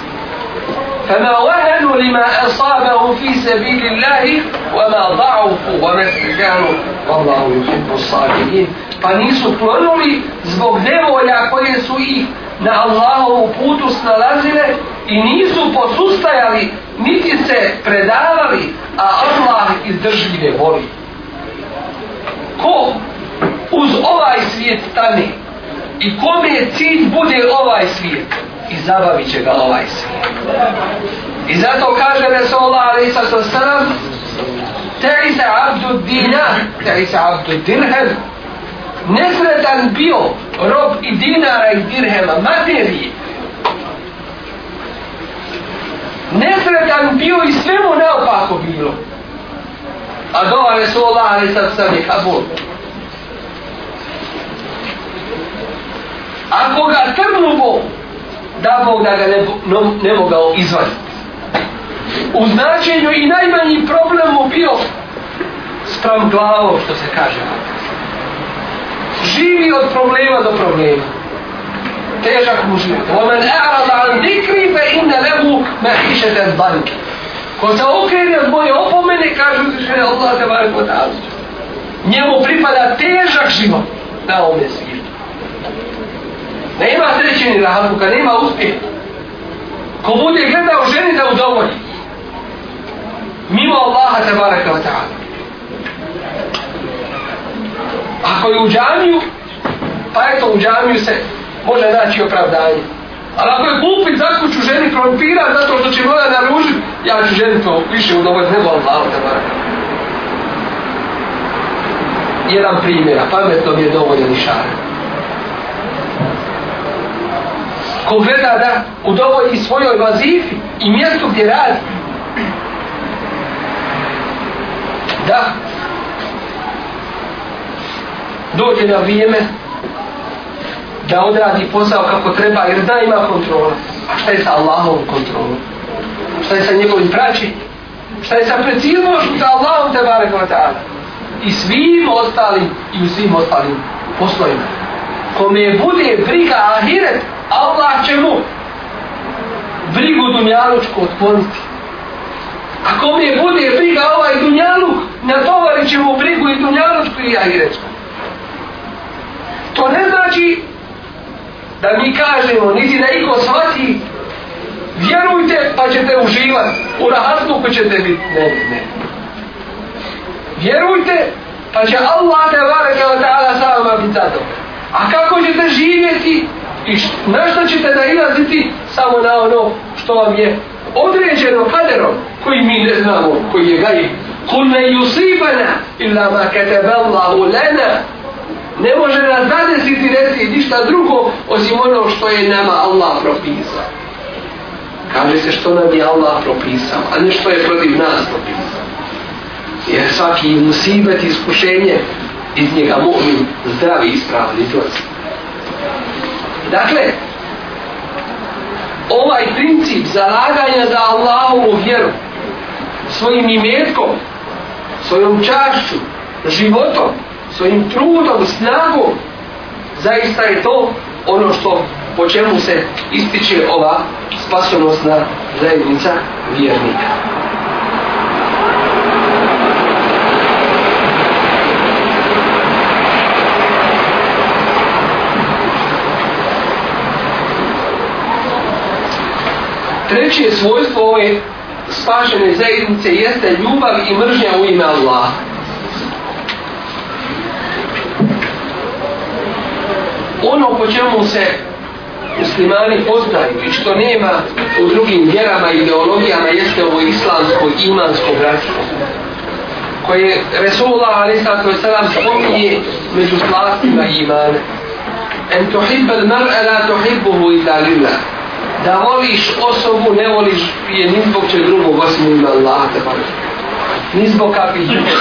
fama wahanu lima asabahu fi sabili Allahi wama da'ufu wama sviđanu Allahu yuhibu sabirin pa nisu plonuli zbog nevolja koje su ih na Allahovu putu snalazile i nisu posustajali niti se predavali a Allah izdržljive voli ko uz ovaj svijet stane i kome je cilj bude ovaj svijet i zabavit će ga ovaj svijet i zato kaže Resulullah Isa što sam teri se abdu dina teri se abdu dirhem nesretan bio rob i dinara i dirhema materije nesretan bio i sve mu neopako bilo. A dova Resulullah ali sad sad je kabul. Ako ga trgnu Bog, da Bog da ga ne, ne, ne mogao izvaditi. U značenju i najmanji problem mu bio sprem glavom, što se kaže. Živi od problema do problema težak mu život. Omen e'rada an dikri fe inne lehu me hiše te zbanke. Ko se okrene od moje opomene, kažu ti što je Allah te bare kod Njemu pripada težak život na ome svijetu. Ne ima sreće ni rahatluka, ne ima uspjeh. Ko bude gledao ženi da udovolji, mimo Allaha te bare kod Ako je u džamiju, pa eto u džamiju se može naći opravdanje. Ali ako je kupit za kuću ženi krompira zato što će mora naružit, ja ću ženi to više u dobro nebo, ali malo da Jedan primjer, a pametno mi je dovoljno ni šare. Ko gleda da u dovoljni svojoj vazifi i mjestu gdje radi. Da. Dođe na vrijeme da odradi posao kako treba, jer da ima kontrola. A šta je sa Allahovom kontrolom? Šta je sa njegovim praći? Šta je sa predsilnošću sa Allahom te barek I svim ostalim, i u svim ostalim poslovima. Kome bude briga ahiret, Allah će mu brigu dunjalučku otkloniti. A kome bude briga ovaj dunjaluk, ne tovarit će mu brigu i dunjalučku i ahiretku. To ne znači da mi kažemo, niti da iko shvati, vjerujte pa ćete uživati, u rahatu ko ćete biti, ne, ne. Vjerujte pa će Allah te varaka wa ta'ala sa vama biti zadovoljni. A kako ćete živjeti i na što ćete da ilaziti samo na ono što vam je određeno kaderom koji mi ne znamo, koji je gajim. Kul ne yusibana illa ma kateballahu lana ne može nas zadesiti desiti ništa drugo osim ono što je nama Allah propisao. Kaže se što nam je Allah propisao, a ne što je protiv nas propisao. Jer svaki musibet iskušenje iz njega mu'min zdravi i ispravni dolazi. Dakle, ovaj princip zalaganja za Allahovu vjeru svojim imetkom, svojom čašću, životom, svojim trudom, snagom, zaista je to ono što po čemu se ističe ova spasonosna zajednica vjernika. Treće svojstvo ove spašene zajednice jeste ljubav i mržnja u ime Allaha. ono po čemu se muslimani poznaju i što nema u drugim vjerama i ideologijama jeste ovo islamsko imansko bratstvo koje Resulullah alaihissalatu wasalam spominje među slastima i imane en tuhib al mar'a la tuhibuhu illa lillah da voliš osobu ne voliš je ni zbog če drugog osim ima Allah ni zbog kakvih drugih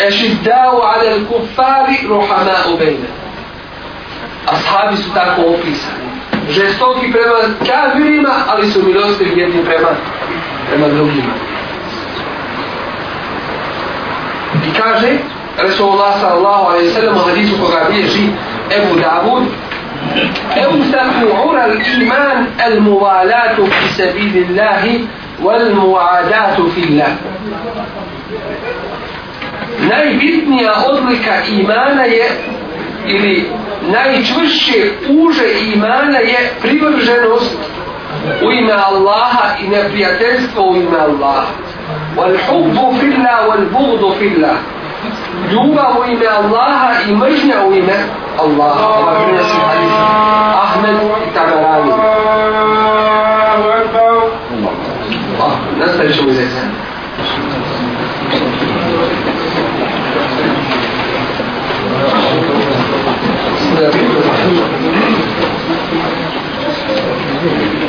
أشداء على الكفار رحماء بينهم أصحاب ستاكو أوفيسا جستوكي بما كافرين ألي سميلوست بيدي بما بما دوجيما بكاجي رسول الله صلى الله عليه وسلم حديث قرابية جي أبو داود أوسف عرى الإيمان الموالاة في سبيل الله والمعاداة في الله najbitnija odlika imana je ili najčvršće uže imana je privrženost u ime Allaha i neprijateljstvo u ime Allaha. Wal hubbu filla wal bugdu filla. Ljubav u ime Allaha i mržnja u ime Allaha. Ova prinesi hadith. Ahmed i Tabarani. Allah. Nastavit ćemo izaj sami.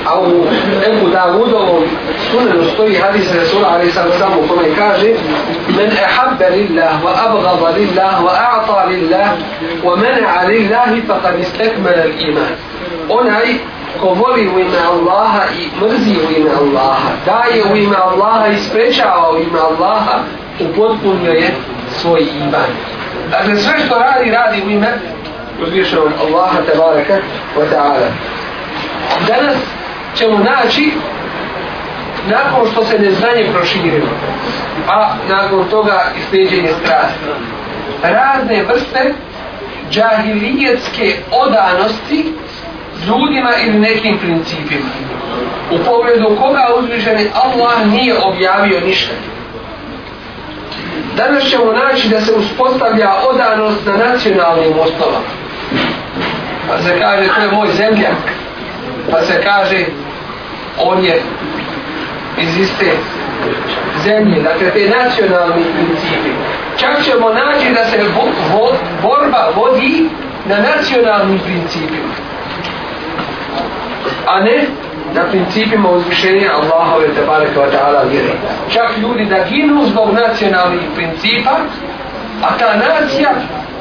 A u Ebu Davudovom sunenu stoji hadis Resula Ali Sam Sam u kome kaže Men ehabbe lillah, wa abgaba lillah, wa a'ta lillah, wa mena'a lillahi pa kad istekmele iman. Onaj ko voli u ime Allaha i mrzi u ime Allaha, daje u ime Allaha i sprečava u ime Allaha, upotpunio je svoj iman. Dakle, sve što radi, radi u ime uzvišenom Allaha tabaraka wa ta'ala. Danas ćemo naći nakon što se neznanje proširilo, a nakon toga i sljeđenje strasti. Razne vrste džahilijetske odanosti ljudima ili nekim principima. U pogledu koga uzvišeni Allah nije objavio ništa. Danas ćemo naći da se uspostavlja odanost na nacionalnim osnovama. Pa se kaže, to je moj zemljak. Pa se kaže, on je iz iste zemlje. Dakle, te nacionalni principi. Čak ćemo naći da se bo, bo, borba vodi na nacionalnim principima. A ne na principima uzvišenja Allahove tabare kao ta'ala vjeri. Čak ljudi da ginu zbog nacionalnih principa, a ta nacija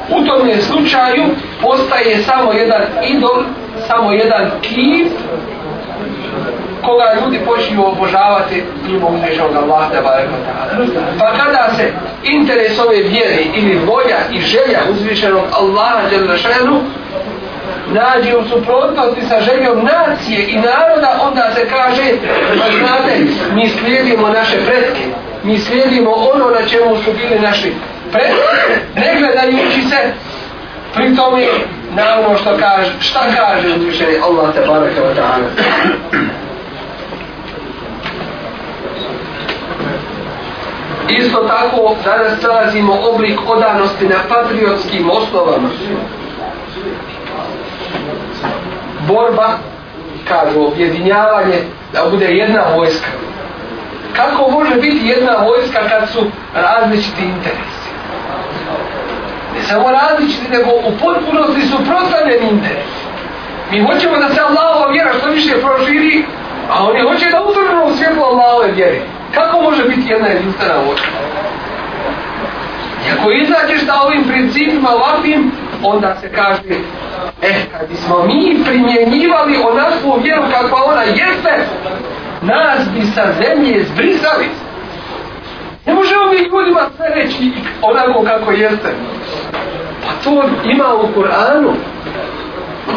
u tom je slučaju postaje samo jedan idol, samo jedan kip koga ljudi počinju obožavati mimo umrežnog Allah da bare Pa kada se interes ove vjere ili volja i želja uzvišenog Allaha Đelešenu nađe u suprotnosti sa željom nacije i naroda, onda se kaže, pa znate, mi slijedimo naše pretke, mi slijedimo ono na čemu su bili naši pre, ne gledajući se pri tome na ono što kaže, šta kaže uzvišeni Allah te baraka wa ta'ala. Isto tako danas nalazimo oblik odanosti na patriotskim osnovama. Borba kažu objedinjavanje da bude jedna vojska. Kako može biti jedna vojska kad su različiti interesi? Ne samo različiti, nego u potpunosti su protavljeni interes. Mi hoćemo da se Allahova vjera što više proširi, a oni hoće da utrnu u svjetlo Allahove vjere. Kako može biti jedna jedinstvena voća? I ako izađeš sa ovim principima ovakvim, onda se kaže, eh, kad bismo mi primjenjivali onakvu vjeru kakva ona jeste, nas bi sa zemlje zbrisali. Ne možemo mi ljudima sve reći onako kako jeste. Pa to ima u Koranu.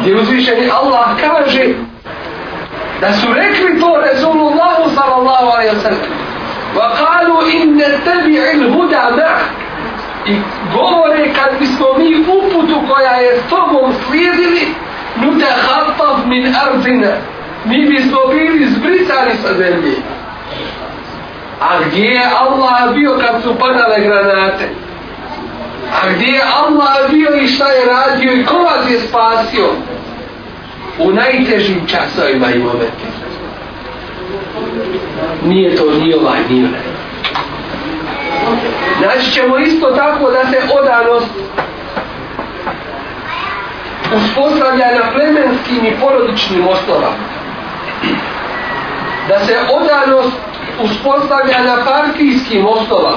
Gdje uzvišeni Allah kaže da su rekli to Resulullahu sallallahu alaihi wa sallam. Wa kalu inne tebi il huda mah. I govore kad bismo mi uputu koja je s tobom slijedili nutehatav min arzina. Mi bismo bili zbrisani sa zemlji. A gdje je Allah bio kad su padale granate? A gdje je Allah bio i šta je radio i ko vas je spasio? U najtežim časovima i momente. Nije to ni ovaj, ni ovaj. Znači ćemo isto tako da se odanost uspostavlja na plemenskim i porodičnim osnovama. Da se odanost uspostavljanja partijskih mostova,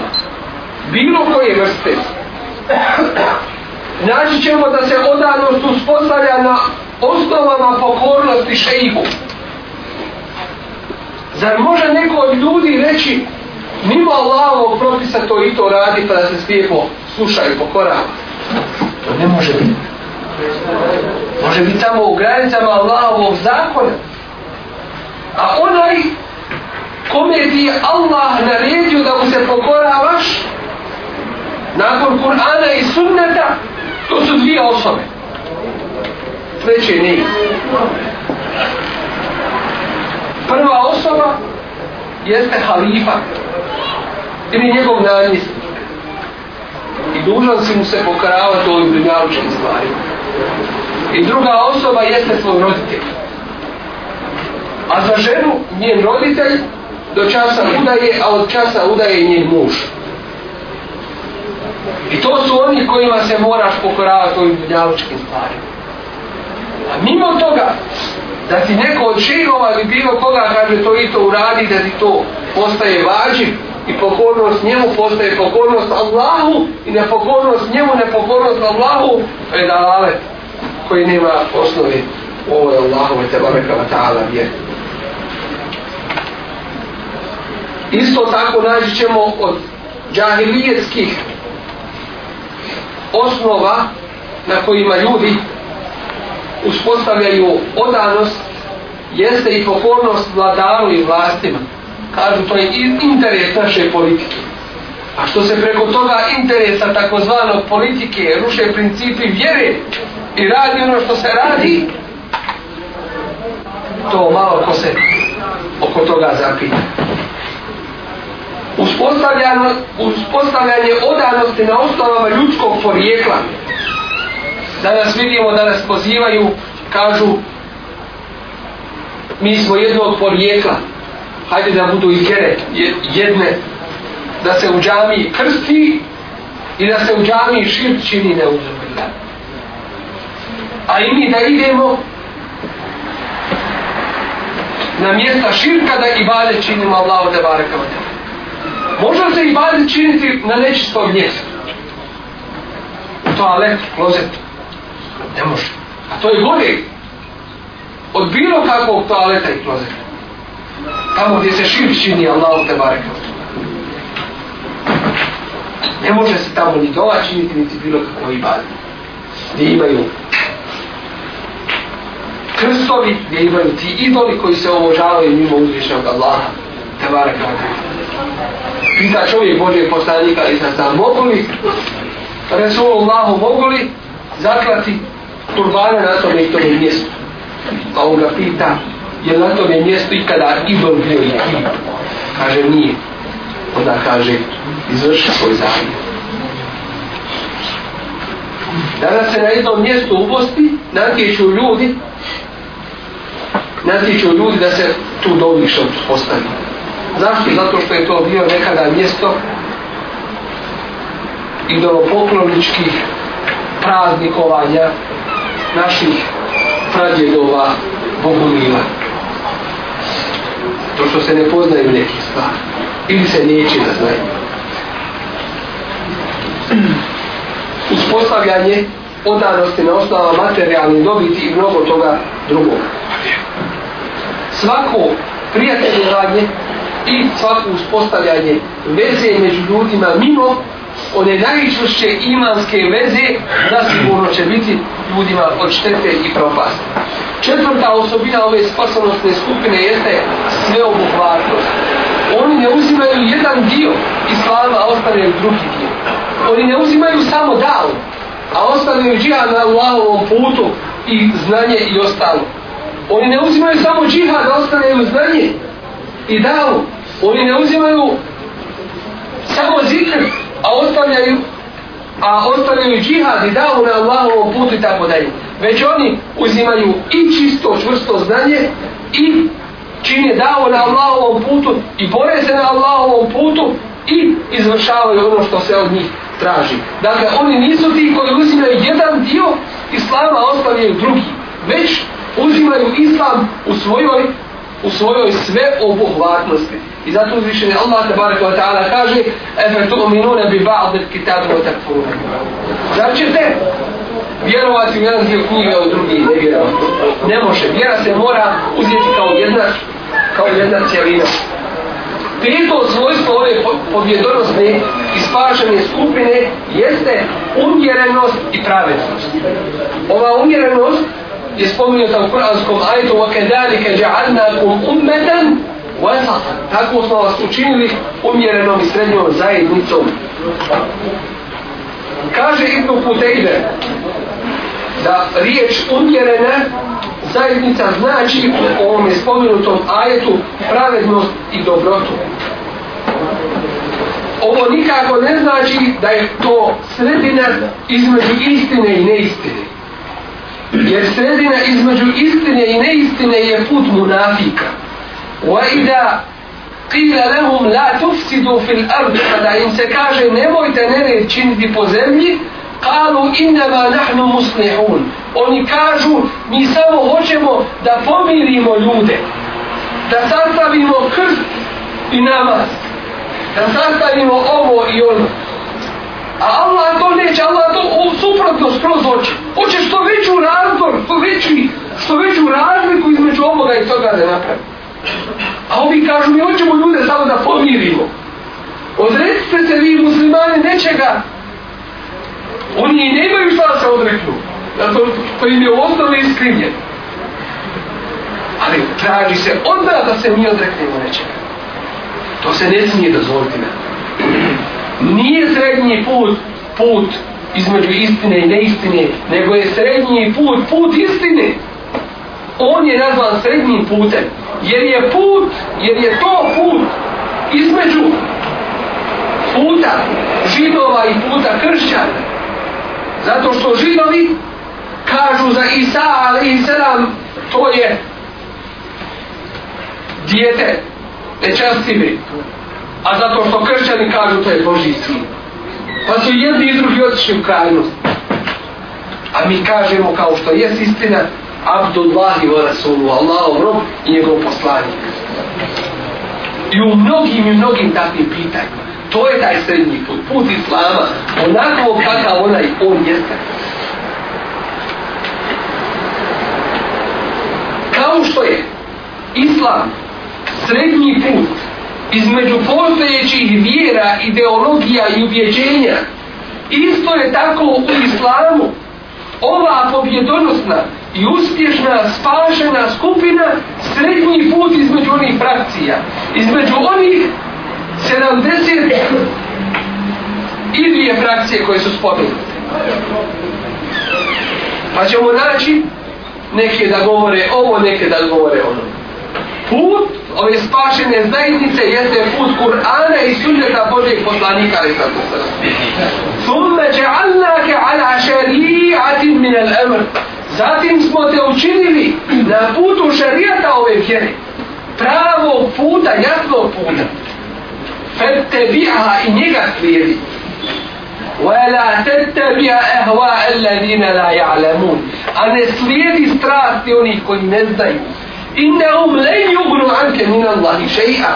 bilo koje vrste, naći ćemo da se odanost uspostavlja na osnovama pokornosti šeiku. Zar može neko od ljudi reći mimo Allahovog propisa to i to radi pa da se slijepo sluša i pokora? To ne može biti. Može biti samo u granicama Allahovog zakona. A onaj kome ti je Allah naredio da mu se pokoravaš nakon Kur'ana i Sunnata to su dvije osobe treće nije prva osoba jeste halifa ili njegov namjestnik i dužan si mu se pokoravati ovim dunjalučnim stvarima i druga osoba jeste svoj roditelj a za ženu njen roditelj do časa udaje, a od časa udaje njih muž. I to su oni kojima se moraš pokoravati ovim budjavučkim stvarima. A mimo toga, da ti neko od širova ili bilo koga kaže to i to uradi, da ti to postaje vađiv i pokornost njemu postaje pokornost Allahu i nepokornost njemu nepokornost Allahu, to je dalalet koji nema osnovi ovo je Allahu i tebareka ta'ala vjeru. Isto tako naći ćemo od džahilijetskih osnova na kojima ljudi uspostavljaju odanost jeste i pokornost vladaru i vlastima. Kažu, to je interes naše politike. A što se preko toga interesa takozvanog politike ruše principi vjere i radi ono što se radi, to malo ko se oko toga zapita uspostavljanje odanosti na osnovama ljudskog porijekla. Danas vidimo da nas pozivaju, kažu, mi smo jedno od porijekla, hajde da budu i kere, jedne, da se u džami krsti i da se u džami šir čini neuzumljena. A i mi da idemo na mjesta širka da i bade činimo Allaho da baraka vatavu. Može se i badet činiti na nečisto mjesto. U toalet, klozet. Ne može. A to je gore od bilo kakvog toaleta i klozeta. Tamo gdje se širk čini Allah te barek. Ne može se tamo ni dola činiti, niti bilo kako i badet. Gdje imaju krstovi, gdje imaju ti idoli koji se obožavaju mimo uzvišnjog Allaha tebara kada. Pita čovjek Božeg poslanika i sada, mogu li Resulullahu, mogu li zaklati turbana na tome i tome mjestu? A pa on ga pita, je li na tome mjestu ikada ibn bio i kim? Kaže, nije. Onda kaže, izvrši svoj zavijek. Danas se na jednom mjestu u Bosni natječu ljudi natječu ljudi da se tu dobiš od postavljena. Zašto? Zato što je to bio nekada mjesto idolopokloničkih praznikovanja naših pradjedova Bogumila. To što se ne poznaju neki stvar. Ili se neće da znaju. Uspostavljanje odanosti na osnovama materijalnih dobiti i mnogo toga drugog. Svako prijateljevanje i svako uspostavljanje veze među ljudima mimo one najčešće imanske veze da sigurno će biti ljudima od štete i propasti. Četvrta osobina ove spasonosne skupine jeste sveobuhvatnost. Oni ne uzimaju jedan dio islama, a ostavljaju drugi dio. Oni ne uzimaju samo dao, a ostavljaju džihad na Allahovom putu i znanje i ostalo. Oni ne uzimaju samo džihad, a ostavljaju znanje i dao, ovi ne uzimaju samo zikr, a ostavljaju a ostavljaju džihad i dao na Allahovom putu i tako dalje. Već oni uzimaju i čisto, čvrsto znanje i čine dao na Allahovom putu i bore se na Allahovom putu i izvršavaju ono što se od njih traži. Dakle, oni nisu ti koji uzimaju jedan dio islama, a ostavljaju drugi. Već uzimaju islam u svojoj u svojoj sve obuhvatnosti. I zato uzvišenje Allah te barek ta'ala kaže Efe tu uminune bi ba'de kitabu o takfuru. Zar ćete vjerovati u jedan dio knjiga u drugi ne vjerovati? Ne može. Vjera se mora uzeti kao jedna, kao jedna cijelina. Peto svojstvo ove pobjedonosne i spašene skupine jeste umjerenost i pravednost. Ova umjerenost je spomenuta u kuranskom ajetu وَكَدَلِكَ جَعَلْنَاكُمْ أُمَّتًا وَسَحًا Tako smo vas učinili umjerenom i srednjom zajednicom. Kaže Ibn Kutejde da riječ umjerena zajednica znači u ovom spomenutom ajetu pravednost i dobrotu. Ovo nikako ne znači da je to sredina između istine i neistine. Jer sredina između istine i neistine je put munafika. Wa ida qila lahum la tufsidu fil ardi kada im se kaže nemojte nere činiti po zemlji kalu innama nahnu muslihun oni kažu mi samo hoćemo da pomirimo ljude da sastavimo krst i namaz da sastavimo ovo i ono A Allah to neće, Allah to u suprotno skroz hoće. Hoće što veću razdor, što veći, što veću razliku između ovoga i toga da napravi. A ovi kažu, mi hoćemo ljude samo da pomirimo. Odrecite se vi muslimani nečega. Oni i nemaju šta se odreknu. Zato što im je osnovno iskrivljeno. Ali traži se odmah da se mi odreknemo nečega. To se ne smije dozvoliti nam nije srednji put put između istine i neistine, nego je srednji put put istine. On je nazvan srednjim putem, jer je put, jer je to put između puta židova i puta kršćana. Zato što židovi kažu za Isa, ali i sedam, to je dijete, nečastivi a zato što kršćani kažu to je Boži sin. Pa su jedni i drugi otišli u krajnost. A mi kažemo kao što je istina, Abdullah i Rasulu, Allah u rob i njegov poslanik. I u mnogim i mnogim takvim pitanjima. To je taj srednji put, put Islama, onako kakav onaj on jeste. Kao što je Islam srednji put između postojećih vjera, ideologija i ubjeđenja. Isto je tako u islamu. Ova pobjedonosna i uspješna spašena skupina srednji put između onih frakcija. Između onih 70 i dvije frakcije koje su spomenute. Pa ćemo naći neke da govore ovo, neke da govore ono put ove spašene zajednice jeste put Kur'ana i sunneta Božijeg poslanika ali sada Thumma ja'alnake ala šari'atim min al amr. Zatim smo te učinili na putu šarijata ove vjere. Pravo puta, jasno puta. Fed te biha i njega slijedi. Wala tattabi'a ahwa'a alladhina la ya'lamun. Ane slijedi strasti onih koji ne znaju innehum len yugnu anke min Allahi šeha.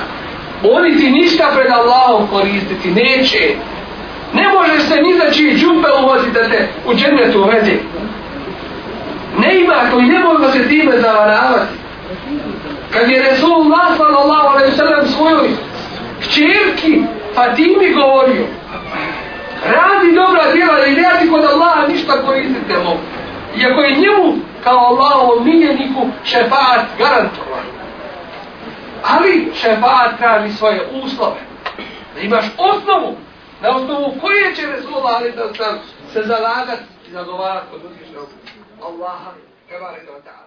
Oni ti ništa pred Allahom koristiti neće. Ne možeš se ni za čije džumpe uvozi da te u džennetu uvedi. Ne ima to i ne možemo se time zavaravati. Kad je Resulullah sallallahu alaihi sallam svojoj kćerki Fatimi govorio radi dobra djela da ideja ti kod Allaha ništa koristite mogu. Iako je njemu kao Allahovo miljeniku šefaat garantovan. Ali šefaat traži svoje uslove. Da imaš osnovu, na osnovu koje će Resulullah ali da se zalagati i zagovarati kod uzvišnog Allaha. Tebare ta'ala.